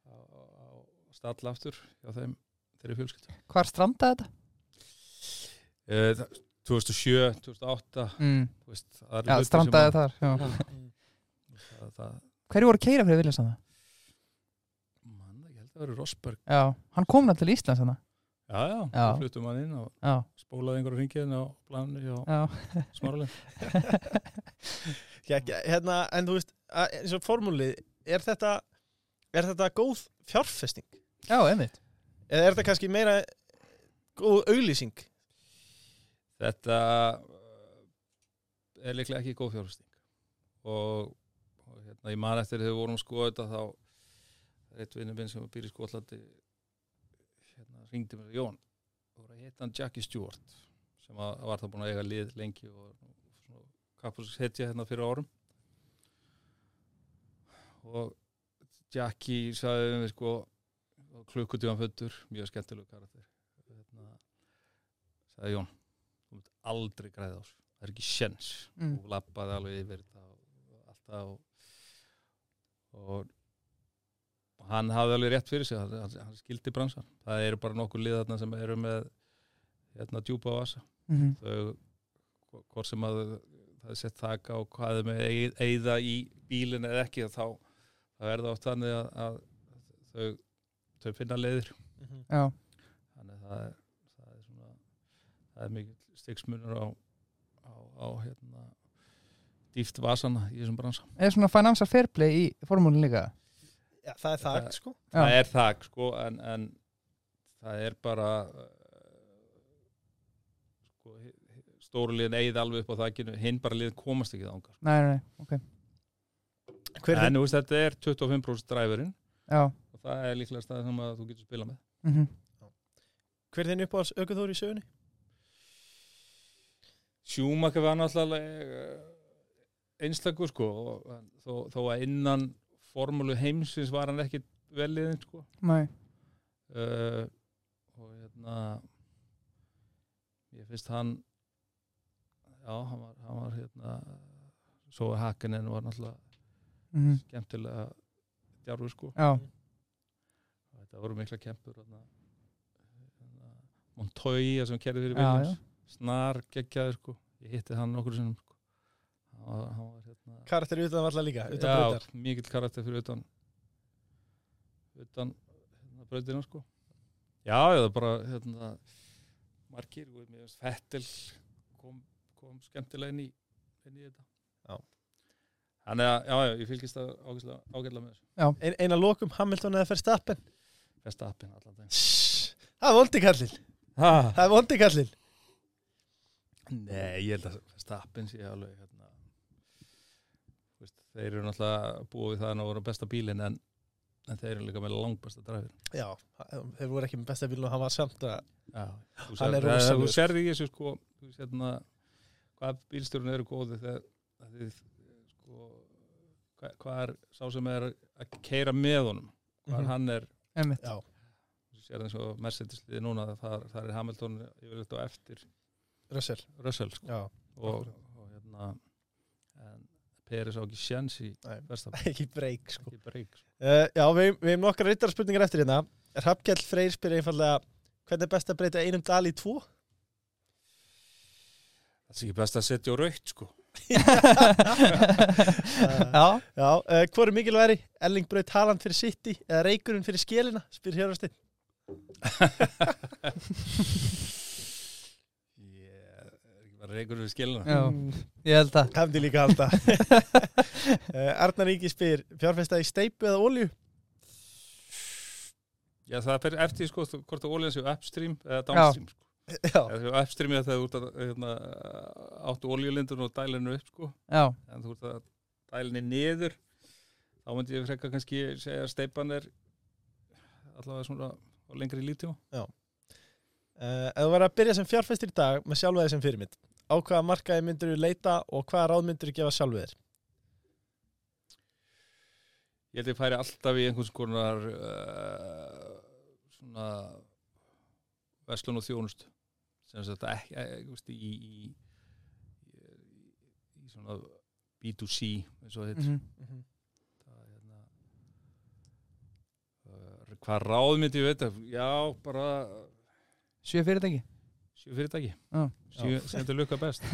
á, á stalla aftur hjá þeim þeirri fjölskyld Hvar strandaði þetta? Eh, það- 2007, 2008 Mm. veist, það Já, strandaði að- þar já. það, það, Hverju voru keira fyrir Williams þannig? man, ég held að það eru Rosberg Já, hann kom náttúrulega til Íslands þannig já, já, Já. já. fluttum hann inn og Já, spólaði einhverju ringið á já Smáraleg Já, hérna, en þú veist, að- eins og formúlið, er þetta, er þetta góð fjárfesting? Já, einmitt Eða er þetta kannski meira góð auglýsing? Þetta uh, er líklega ekki góð fjárfesting. Og, og hérna, ég man eftir þegar vorum að skoða þetta þá eitt vinnur minn sem býr í Skotlandi hérna, ringdi mér Jón, þú voru að hitta hann Jackie Stewart sem að, var það búin að eiga lið lengi og svona kappus hetja hérna fyrir árum. Og Jackie sagði við sko klukkutíðan föttur, mjög skemmtileg karakter. Hérna, sagði Jón þú munt aldrei græða á þessu. Það er ekki sjens Mm. og lappaði alveg yfir þetta og alltaf og, og og hann hafði alveg rétt fyrir sig. Hann, hann- skildi bransan. Það eru bara nokkur liðarna sem eru með hérna djúpa vasa. Mhm. þau hvo- hvort sem að það er sett þak á hvað er með eig- eyða í bílinn eða ekki þá, þá er það oft þannig að, að þau, þau finna leiðir. Mhm. Já, þannig að það er, það er svona það er mikil stiksmunur á, á, á hérna dýft vasana í þessum bransa. Er svona financial fair play í formúlin líka? Já, það er það, Það- sko. Já. það er þak sko en, en það er bara uh, sko, hi- hi- stóru liðin eigið alveg upp á þakkinu hinn bara liðin komast ekki þángar Nei, nei, nei, ok. Hver er en þú veist þetta er 25% dræfurinn Já, og það er líklega stað sem að þú getur spila með. Mhm. Hver er þinn uppáhalds aukuþóri í sögunni? Sjúmakar var náttúrulega uh, einstakur sko og, þó, þó að innan formúlu heimsins var hann ekki veliðin sko. Nei, uh, og hérna ég finnst hann já, hann var, hann var hérna svo er Hakkinen var náttúrulega mhm. skemmtilega djárfur sko. Já, þetta voru mikla kempur hérna, hérna, Montoya sem kerði fyrir Williams snar geggjaður sko. Ég hitti hann okkur sinnum sko. hérna Karakter utan valla líka, utan já, breytar mikill karakter fyrir utan utan hérna, brautina sko. Já, já, það er bara hérna, margir og mér finnst Fettel kom, kom skemmtilega inn í, inn í þetta. Já. þannig að, já, já, ég fylgist það ágæslega, ágæslega með þessu. Ein, Eina lokum, Hamilton eða appin allan dag Það er vondi kallinn. Ha. Það er vondi kallinn Nei, ég held að Verstappen sé alveg hérna, þú veist, þeir eru náttúrulega búið við það að vera besta bílinn en, en þeir eru líka með langbesta dræfin Já, þeir voru ekki með besta bílun og hann var samt að Já, þú Hann er sérð- rosalegur. þú serði í þessu sko, hérna, hvað bílstjórun eru góði þegar að þið, sko, hvað, hvað er sá sem er að keira með honum? Hvað Mhm. hann er, einmitt. Já, þú sér eins og Mercedes liði núna það, það er Hamilton yfirleitt á eftir Russell. Russell sko, Já, og, og hérna en Peris á ekki sjans í versta ekki breyk sko. Sko. uh, Já, við, við hefum nokkra reyndar spurningar eftir hérna. Hrafgjall Freyr spyr einfallega Hvernig er best að breyta einum dal í tvo? það er ekki best að setja á raukt sko. Já, Já, uh, hvor er mikilværi? Elling braut Haaland fyrir City eða Reykurinn fyrir skélina? Spyr er reykur við skiluna já, ég held að Hefndi líka halda. Uh, Arnar Ingi spyr Fjárfesta í steipu eða olju? Já, það fer eftir sko hvort að ólíðan séu upstream eða downstream sko. Já, upstream er þegar þú ert að hérna, áttu oljulindun og dælinu upp sko. Já, en þú ert að dælinu niður þá myndi ég frekka kannski segja að steipan er allavega svona lengri líftíma uh, Ef þú verður að byrja sem fjárfestir í dag með sjálfveði sem fyrirmynd Á hvaða markaði myndur þú leita og hvaða ráð myndur þú gefa sjálfveðir? Ég held að ég færi alltaf í einhvers konar uh, svona verslun og þjónust sem þetta ekki, ekki veist, í, í, í, í svona B2C eins og þetta það er hérna uh, hvað ráð myndi ég veita? Já, bara Sjö sjö fyrirtæki. Já. sjö, sem þetta lukka best.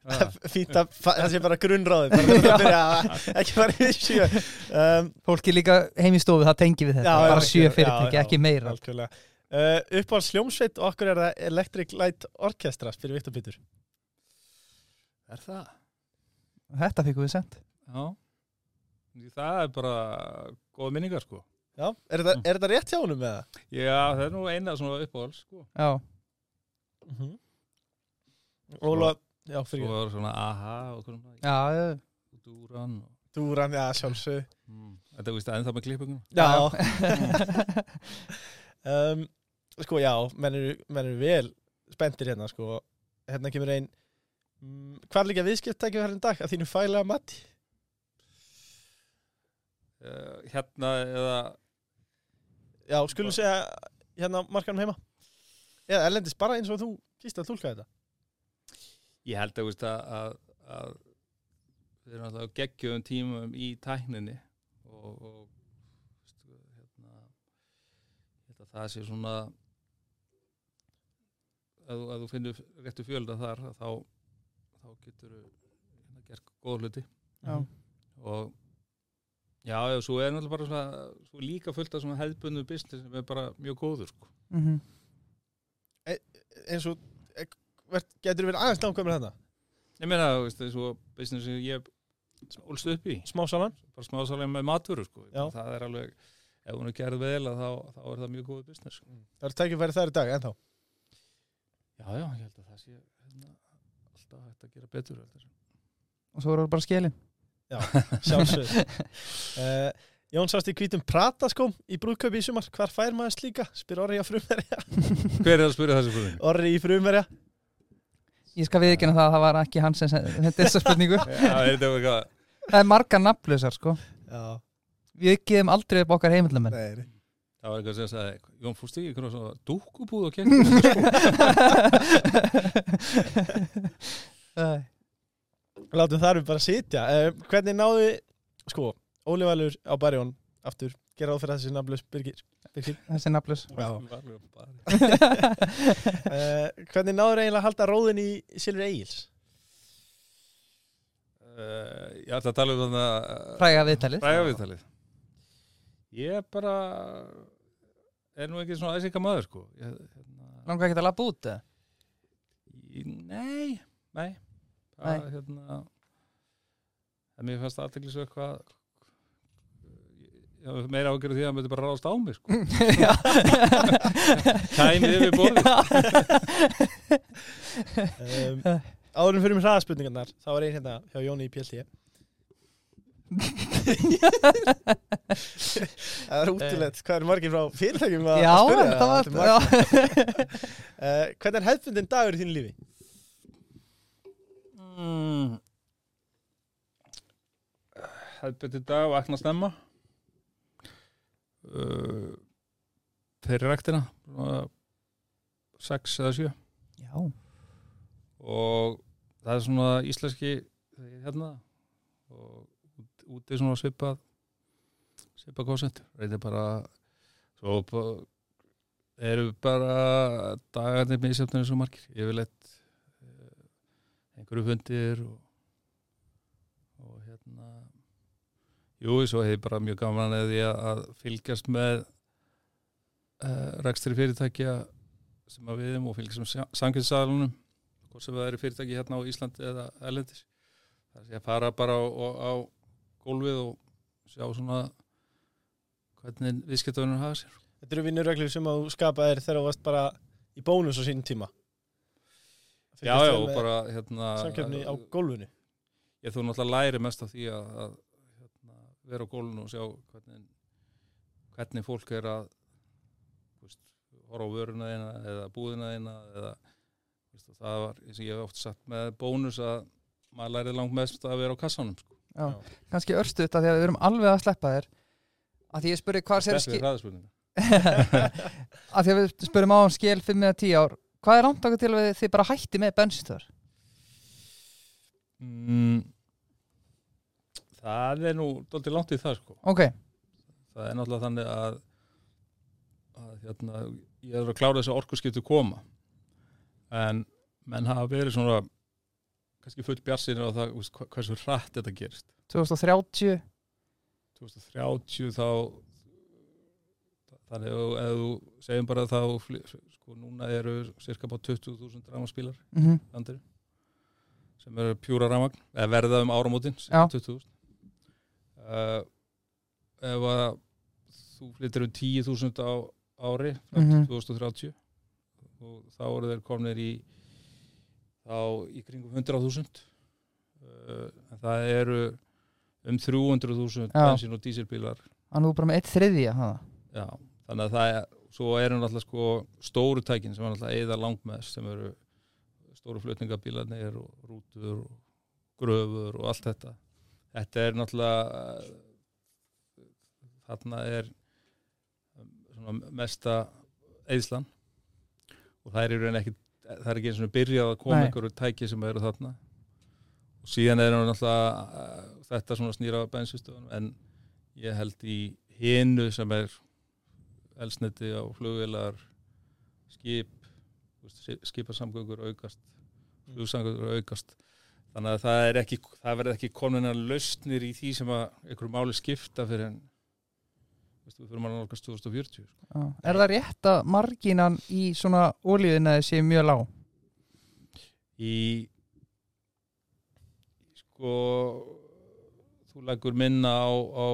Fa- það sé bara grunnráði bara til að byrja að ekki fara yfir sjö. Um, Fólki líka heim í stofu, það tengi við þetta. Já, Bara sjö fyrirtæki, já, ekki meira. uh, Uppáhalds hljómsveit og okkur er það Electric Light Orchestra spyrir Viktor Pítur er það? Þetta fikkum við sent. Já. Það er bara góð minningar sko Já, er þetta, er þetta rétt hjá honum með það? já, það er nú eina svona uppáhald sko. Já, Mm -hmm. Óla, já, fyrir svo er svona aha og svona já, já, dúran Dúran, já, sjálfsög mm, þetta veist ennþá með klippingum Já. Um, Sko, já, menn eru, menn eru vel spenntir hérna, sko. Hérna kemur ein mm, Hvað líka viðskiptækjum hérna í dag? Að þínu fælega mati? uh, hérna eða Já, skulum segja hérna markanum heima. Eða erlendis bara eins og þú kýst að tólka þetta. Ég held að, að, að, að við erum alltaf geggjum tímum í tækninni og, og veist, hérna, ég held að það sé svona ef, þú- ef þú finnur réttu fjölda þar þá, þá getur þú gert góð hluti. Já. og já, já, svo er náttúrulega bara svona, svo líka fullt af svona hefðbundu business sem er bara mjög góður sko. Mhm. eins og vert- getur verið aðeins nákvæmur þetta ég meina, þú veist, þessu business sem ég ólst upp í smásalan bara smásalega með matvöru sko. Það er alveg, ef hún er gerð vel að þá, þá er það mjög góð business sko. það er tækifæri þar í dag ennþá já, já, ég held að það sé hérna, alltaf hægt að gera betur heldur. og svo eru það bara skilin sjálfsög uh, Jón sást í hvítum prataskóm í brúðköpi í sumar, hvar fær maður slíka? spyr Orri á frumverja hver er að spyrja þessu spurningu? Orri í frumverja ég skal viðkynna það að það var ekki hann sem þetta þessa spurningu. Já, er þetta eitthvað. Það er margar nafnlausar sko. Já, við geðum aldrei upp okkar nei. Það var eitthvað sem sagði, Jón fórst ekki einhverjum svona dúkkubúð og Nei. Látum þar við bara sitja. Uh, Hvernig náðu, sko, Óli Valur á Barjón aftur, gera á fyrir þessi nafnlaus Birgir, Birgir. þessi nafnlaus. Já. uh, Uh, Hvernig náður eiginlega að halda róðin í Silfur Egils? Ég ætla að tala um þannig að fræga viðtalið. Fræga viðtalið. Ég bara er nú ekki svona æsika maður sko. Ég, hérna, langar ekki að lappa út Nei, nei Það, Nei. hérna en mér fannst aðteklis eitthvað meira ágjörð því að myndi bara ráðast á mig sko. Já. Kæmi yfir borðið um, Áðurum fyrir mig hraðaspurningarnar þá er ein hérna hjá Jóni í PLT Það er útilegt hvað er margir frá fyrirtækjum að að spyrja þetta var Þetta er magnað. uh, Hvernig er hefðbundin dagur í þínu lífi? Mm. Hefðbyrti dag og ekna stemma uh, Fyrir svona sex eða sjö Já. og það er svona íslenski ég er hérna og út- úti svona svipað svipað konsent reynir bara svo ba- eru bara dagarnir með ísefnir svo margir yfirleitt eh, einhverju fundir og, og hérna jú, svo hef ég bara mjög gaman að því að, fylgjast með uh, rekstri fyrirtækja sem að við erum og fylgjast með samkynnssalunum hvort sem það eru fyrirtæki hérna á Íslandi eða Erlendis. Það sé að fara bara á, á, á gólfið og sjá svona hvernig viðskiptöðunum hafa sér. Þetta eru vinnurreglur sem að þú skapaðir þegar þú varst bara í bónus á sínum tíma Já, já, og bara hérna Samkjöfni á gólfinu. Ég þú náttúrulega læri mest af því að, að hérna, vera á gólfinu og sjá hvernig, hvernig fólk er að veist, horfa á vöruna þeina eða búðina þeina eða veist, og það var, eins og ég hef oft sagt með bónus að maður lærið langt mest að vera á kassanum sko. Já. kannski örstuðt að því að við erum alveg að sleppa þér. Að því ég spurði hvað sér Þetta skil er hraðspurninga að því að við spurðum á hann skil 5 eða 10 ár hvað er langt okkur til að þið bara hætti með bensinstöðar mm, Það er nú dóltið langt í það sko. Ok, það er náttúrulega þannig að, að hérna, ég er að klára þess að orkuskiptu koma. En menn hafa verið svona kannski full bjarsinir á það hversu hratt þetta gerist. 2030 2030 þá þannig að ef þú segjum bara þá sko núna eru cirka bá 20.000 rafmagnspílar mm -hmm. landir sem eru pjúra rafmagn eða verða um áramótin Já. 20.000 uh, ef að þú flyttir um 10.000 á ári Mhm. til 2030 og þá eru þeir komnir í þá í kringum 100.000 uh, en það eru um 300.000 Já. bensín og dísilbílar hann er bara með eitt þriðja ha? Já, þannig að það er svo eru náttúrulega sko stóru tækin sem er náttúrulega eða langmest sem eru stóru flutningabílarnir og rútur og gröfur og allt þetta. Þetta er náttúrulega þarna er svona mesta eðslan og það er ekki það er ekki eins og byrjað að koma einhverju tæki sem eru þarna. Og síðan er náttúrulega uh, þetta svona snýra bensinstöðunum en ég held í hinu sem er elsniti á flugvélar skip skiparsamgöngur aukast flugsamgöngur aukast þannig að það ekki það verður ekki komin að lausnir í því sem að einhverju máli skipta fyrir en við fyrir maður nálgast 2040 sko. Er það rétt að marginan í svona ólíðinaði sé mjög lág? í sko þú leggur minna á, á,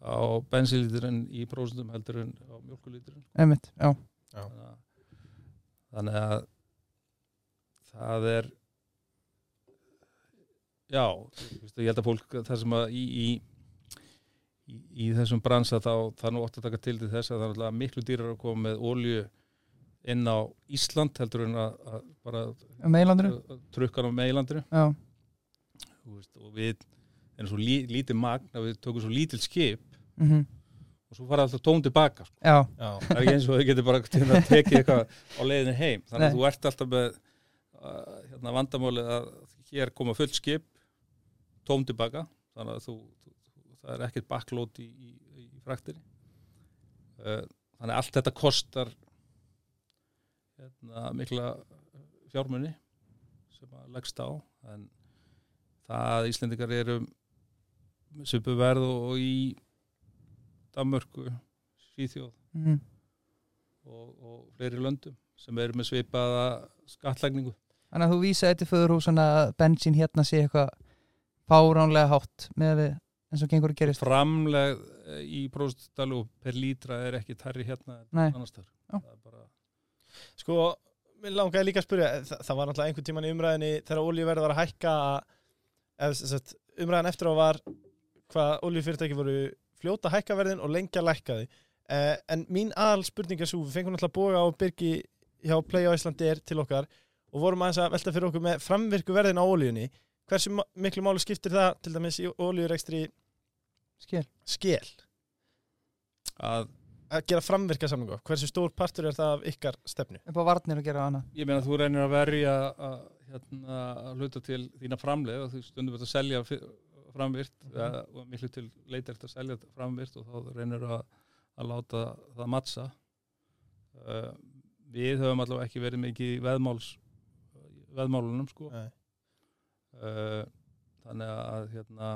á bensinlíturinn í prósentum heldur en á mjölkulíturinn Einmitt, já. þannig að, þannig að það er já ég held að fólk það sem að í, í, í, í þessum bransa þá það er nú ótt að taka til til þess að það er miklu dýrar að koma með olju inn á Ísland heldur en að, að bara Meilandinu? trukkan á meilandinu Já. Þú veist, og við erum svo lí, lítið magn að við tökum svo lítil skip Mm og svo fara alltaf tón tilbaka sko. Já, Já, það er ekki eins og þau getur bara tekið eitthvað á leiðinu heim. Þannig að Nei. þú ert alltaf með uh, hérna, vandamálið að hér koma fullt skip tóm tilbaka. Þannig að þú, þú, það er ekkert bakklót í, í, í fraktinni. Uh, þannig að allt þetta kostar hérna, mikla fjármunni sem að leggst á. En það að Íslendingar eru svipu verð og, og í Danmörku, Svíþjóð mm og, og fleiri löndum sem eru með svipaða skattlagningu Þannig að þú vísaði til föðurhúsana að bensín hérna sé eitthvað fáránlega hátt með við eins og gengur að gerist. framleg eh, í próstalu per lítra er ekki tærri hérna en annars þar Já. það er bara sko, mér langaði líka að spyrja það, það var náttúrulega einhvern tíman í umræðinni þegar olíuverð var að hækka eða, sem sagt, umræðin eftir á var hvað olíufyrirtæki voru fljóta að hækka verðin og lengja lækkaði eh, en mín aðal spurning er svo við fengum náttúrulega boga og byrgi hjá Play á Íslandi er til okkar og vorum aðeins að velta fyrir okkur með framvirku verðin á olíunni hversu miklu máli skiptir það til dæmis í olíurekstri Skil. skél að að gera framvirka samlingu hversu stór partur er það af ykkar stefnu Upp á varnir að gera hana. ég meina þú reynir að verja að, hérna, að hluta til þína framleið og þú stundum verður að selja framvirt eða, og miklu til leitar eftir að selja framvirt og þá reynir að, að láta það mattsa uh, við höfum allavega ekki verið mikið í veðmáls veðmálunum sko. Uh, þannig að hérna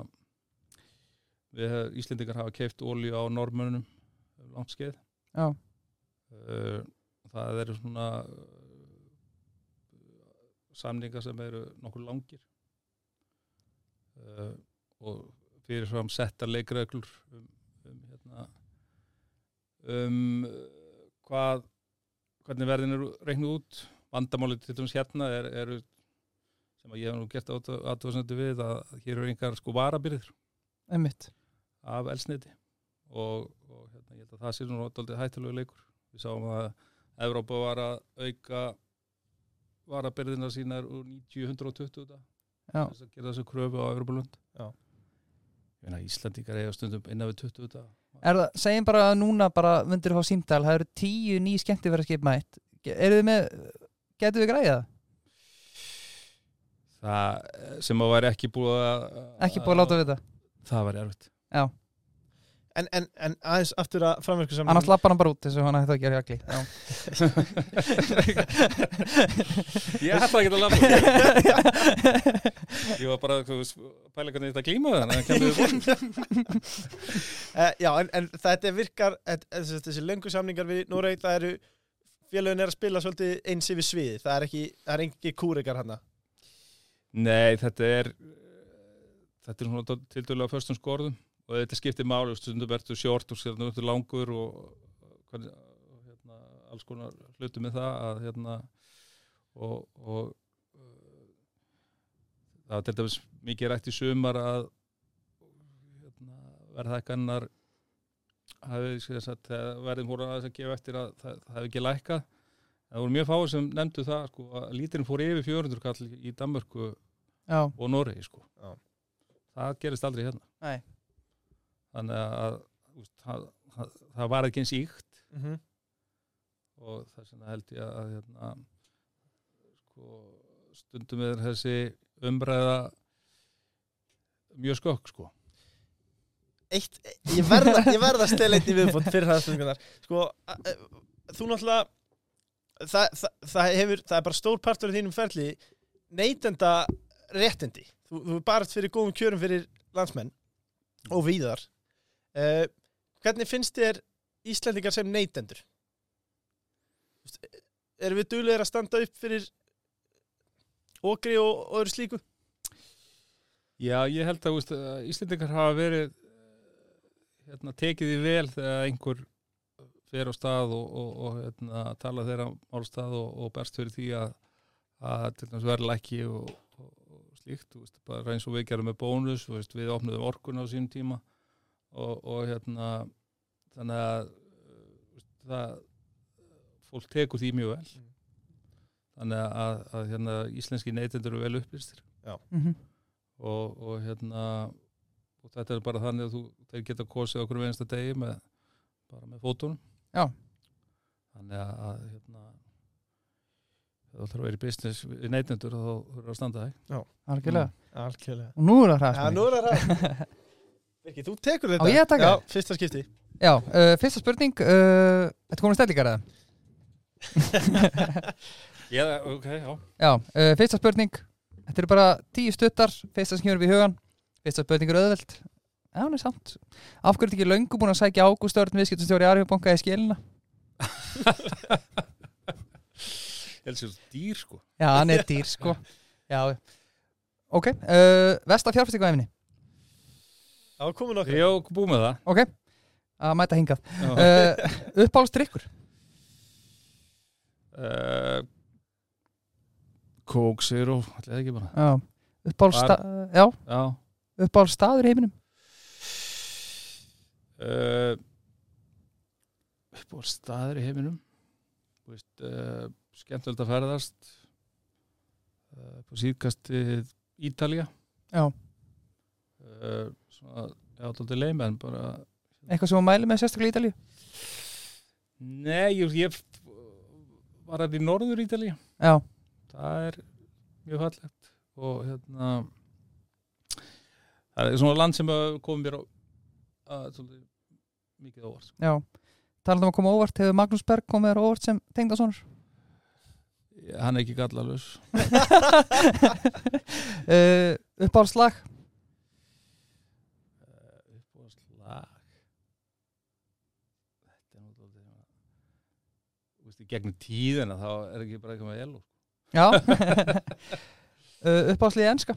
við hef- Íslendingar hafa keift ólíu á normönum um langt skeið. Uh, það eru svona samningar sem eru nokkur langir. Uh, og fyrir fram settar leikreglur um, um hérna um hvað hvernig verðin eru reiknuð út vandamálið til dæmis hérna er, eru sem að ég hef nú gert aðtöðsendu við að hér eru einhver sko varabyrðir Einmitt. af elsniti og, og hérna, ég held að það sé nú daldið hættulegu leikur við sáum að Evrópa var að auka varabyrðina sínar úr 90-120 dag Já. þess að gera þessu kröfu á Evrópulund Já. Íslandingar eiga stundum innan við 20 dag Er það, segjum bara að núna bara myndir þú fá símtal, það eru tíu ný skemmtifæraskip mætt. Eru þið með, getur við græða það? það sem að væri ekki búið að Ekki búið að láta við það. það væri erfitt en, en, en aðeins aftur að framvirku samlingu Annars lappar hann bara út þess að hann að gera jakli. Já. ég ætla ekki að lafa ég var bara pæla hvernig þetta glíma þannig Uh, já, en, en þetta virkar et, þessi, þessi löngu samningar við Noreg það eru, félagin er að spila svolítið eins yfir svið, það er ekki það er ekki kúrikar hana Nei, þetta er þetta er svona til dælu á förstum skorðum og þetta skiptir máli, stundum ertu short og stundum ertu langur og, hérna, alls konar hluti með það að hérna og, og uh, það var til dæmis mikið rætt í sumar að hérna, þegar verðin aðeins að gefa eftir að það, það hefði ekki lækkað það voru mjög fáið sem nefndu það sko, að lítirinn fór yfir 400 kall í Danmörku Já. og Noregi sko. Já. það gerist aldrei hérna Nei. Þannig að úst, það, það, það var ekki eins íkt mm -hmm. og þess vegna held ég að hérna, sko, stundum er þessi umræða mjög skokk sko. Eitt, ég verða, ég verða að stela eitt í viðbútt fyrir það spurningunar sko, a- a- þú náttúrulega það, það, það, hefur, það er bara stór partur af þínum ferli neytenda réttindi þú, þú er bara fyrir góðum kjörum fyrir landsmenn og víðar uh, hvernig finnst þér Íslendingar sem neytendur? Veist, erum við duglegir að standa upp fyrir okri og, öðru slíku? Já, ég held að veist, að Íslendingar hafa verið eh, hérna, tekið í vel þegar einhver fer á stað og, og, og hérna, tala þeirra málstað og, og berst fyrir því að, að verða lækki og, slíkt, veist, bara eins og við gerum með bónus, veist, við opnuðum orkun á sínum tíma og, og hérna þannig að uh, veist, það, fólk tekur því mjög vel. Þannig að, að hérna, íslenski neytendur eru vel upplýstir. Mm og, og hérna og þetta er bara þannig að þú þeir geta kosið okkur um einsta degi með, bara með fótunum. Já. þannig að, að hérna það þarf að vera í business í neytendur og þá þurfa að standa það algjörlega. Algjörlega. Og nú er það Já, Birgir, þú tekur þetta Á ég að taka? Já, fyrsta skipti. Já, uh, fyrsta spurning uh, Þetta komið stellingar eða? Já, ok, já. Já, uh, fyrsta spurning Þetta eru bara tíu stuttar Fyrsta sem kemur upp í hugan Fyrsta spurning er auðveld. Já, hún er samt. Af hverju ertu ekki löngu búin að sækja Ágúst Örn viðskiptastjóri Arjóbanka í skilina? Held sér dýr sko. Já, hann er dýr sko. Já, ok uh, Vesta fjárfæstingu efni Já, komin okkur Já, búið með það. Ok, að mæta hingað. Uh, Uppáhaldsdrykkur? Uh, Coke Zero ætlaði ekki bara. Já Uppáhaldsta Já, Já. Uppáhaldsstaður í heiminum? Uh, upp á staður í heiminum? Þú veist, uh, skemmtilegt að ferðast uh, på síðkast Ítalía. Já. uh, svona, já, tóttir leim en bara Eitthvað sem þú mæli með sérstaklega í Ítalíu? Nei, ég, ég var þetta í norður Ítalía Já, það er mjög fallegt. Og hérna það er svona land sem að komið mér á að, svolítið, mikið óvart já. Talandi um að koma óvart, hefur Magnús Berg komið þér óvart sem tengdasonur hann er ekki gallalus uh, Uppáhaldslag á slag þetta er náttúrulega þú veist, í gegnum tíðina þá er ekki bara eitthvað með elu Já. Uh, Uppáhaldslið enska?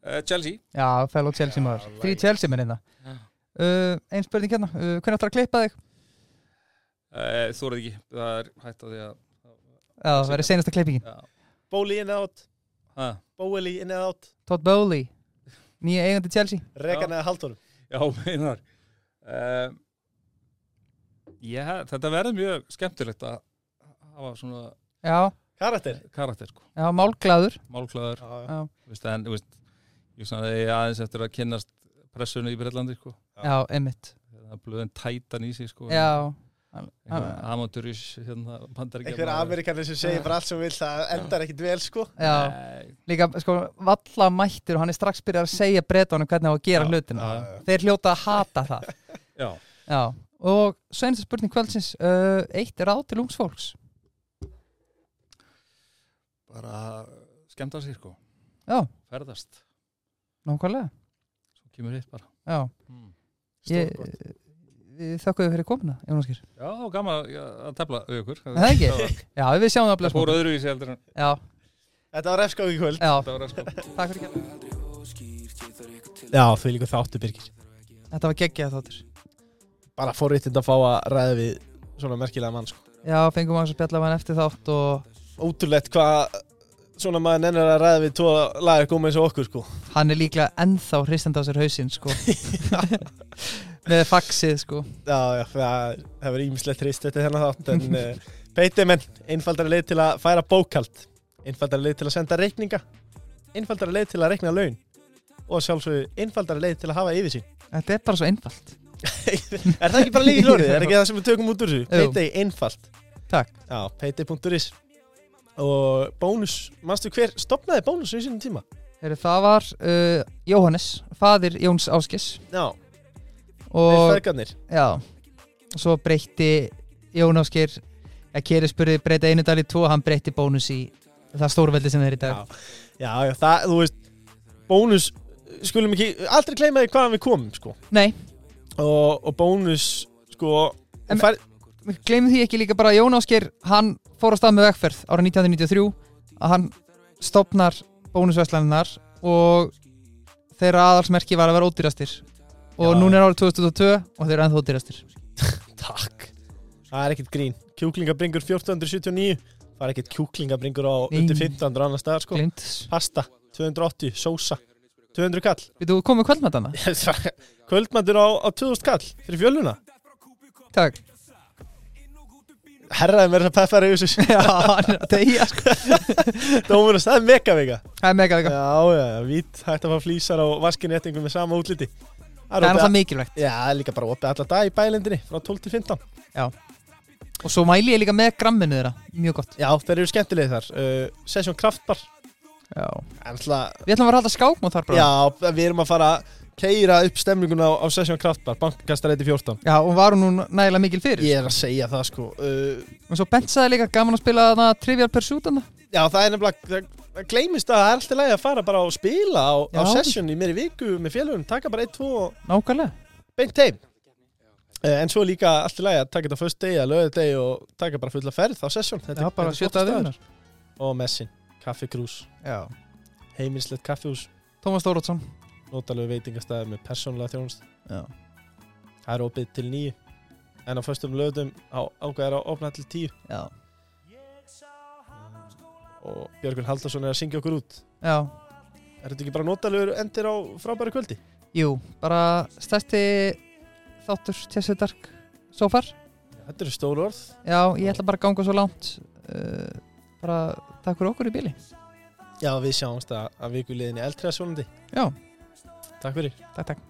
Uh, Chelsea. Já, fellow Chelsea maður. Þrý. Chelsea menn hérna. Já. uh, Einn spurning hérna, uh, hvernig ætlar að klippa þig? uh, þú er ekki, það er hægt á því að Já, það verður seinasta klippingin. Já, Bóli in and out. Ha, Bóli in and out. Todd Bowley, nýja eigandi Chelsea. Regan eða Halldórum já meinar uh, já, þetta verður mjög skemmtilegt að hafa svona Já, Karakter. Karakter sko, já, málglaður. Málklaður Já, Já, veist, en þú veist, ég svona ég aðeins eftir að kynnast pressunni í Breitlandi sko. já, einmitt. Það er blöðin tætan í sig sko. Já, amatúris hérna, Einhver amerikanir sem segir bara allt sem vil það endar ekkit vel sko. Já. Líka, sko, valla mættir og hann er strax byrjað að segja breytunum hvernig á að gera Já, hlutina. Þeir hljóta að hata það. Já, Já, og svo einasta spurning kvöldsins uh, Eitt er ráð til ungs fólks. Bara skemmta sér sko. Já, ferðast, nákvæmlega. Svo kemur hitt bara. Já, mm. ég, Við þakkuðu fyrir komuna Jónas Geir já, þá gaman að, tefla við ykkur. Er það ekki? það Já, við sjáum það að það blessa fór öðruvísi heldur en Já, Þetta var refskáð í kvöld. Það var takk fyrir kjærlega Já, því líka þáttu Birgir. Þetta var geggjað þáttur. Bara forréttind að fá að ræða við svona merkilega mann sko. Já, fengum að spjalla hann eftir þátt og Ótrúlegt hvað svona maður nennir að ræða við tvo lagar góma eins og okkur sko. Hann er líklega ennþá hristandi á sér hausinn sko með faxið sko Já, já, það var ímislegt trist þetta þennan þátt en uh, peitið menn, einfaldara leið til að færa bókald einfaldara leið til að senda reikninga einfaldara leið til að reikna laun og sjálfsögðu einfaldara leið til að hafa yfirsýn Þetta er bara svo einfalt Er það ekki bara líka hlórið? Er ekki það sem við tökum út úr þessu? Peitið einfalt Takk. Já, peitið.is og bónus, manstu hver stopnaði bónus í sínum tíma? Það var uh, Jóhannes, fadir Jóns Áskis Já, og já, svo breytti Jón Áskir að Keri spurði breyta einu dal í tvo hann breytti bónus í það stórveldi sem þeir í dag. Já, já, já, það, þú veist bónus, skulum ekki aldrei því hvaðan við komum, sko. Nei, og, og bónus, sko En- fær, við gleymum því ekki líka bara Jón Ásker hann fór á stað með vegferð ára 1993 að hann stopnar bónusveslaninnar og þeirra aðalsmerki var að vera ódýrastir og núna er árið 2002 og þeir eru ennþá ódýrastir takk. Það er ekkert grín, kjúklingabringur 1479 það er ekkert kjúklingabringur á Nei. undir 1500 annar staðar, sko. Glimt. Pasta, 280, sósa 200 kall. Við þú komið kvöldmatana? kvöldmæntur á, á 2000 kall fyrir fjöluna. Takk. Herraði mér þess að peppar yfir þessu Já, hann er að tegja sko. Dómurinn, það er megavika Það er mega vika já, já, vít, hægt að fá flýsar á vaskinréttingum með sama útliti Það er alltaf mikilvægt. Já, það er líka bara opið alla dag í bælendinni frá 12 til 15 Og svo mæli ég líka með gramminu þeirra. Mjög gott. Já, þeir eru skemmtilegir þar. Uh, Session Kraftbar Já. Alltaf, Við ætlum að vera alltaf skákmátt þar bara. Já, við erum að fara að keira upp stemninguna á, á Session Kraftbar Bankkastareiti 14 Já, og var hún nú nægilega mikil fyrir? Ég er að segja það sko. Uh, Og svo Bent sagði líka gaman að spila þarna Trivial Pursuit þarna. Já, það er nefnilega Það, gleymist að það er alltaf lægi að fara bara og spila á, á Já. session í meiri viku með félagum Taka bara 1-2 og Nákvæmlega. Beint heim. Uh, En svo líka alltaf lægi að taka þetta fyrst degi að löðu degi og taka bara fulla ferð á session. Þetta Já, er- bara þetta er flott að staður. viðunar Og messin, kaffikrús, Já. Heimilslegt kaffihús. Tómas Þórótsson Nótalegu veitingastæði með persónulega þjónust Já. Það er opið til nýju En á föstum lögum á ágæðar að opna til tíu. Já Og Björgun Haldarsson er að syngja okkur út. Já. Er þetta ekki bara notalegur endir á frábæra kvöldi? Jú, bara stærsti þáttur Tjessu Dark so far. Þetta eru stóru orð. Já, ég ætla bara að ganga svo langt uh, Bara takk fyrir okkur í bíli Já, við sjáumst að, að viku liðinni eldriða svonandi Já, Takk fyrir. Takk takk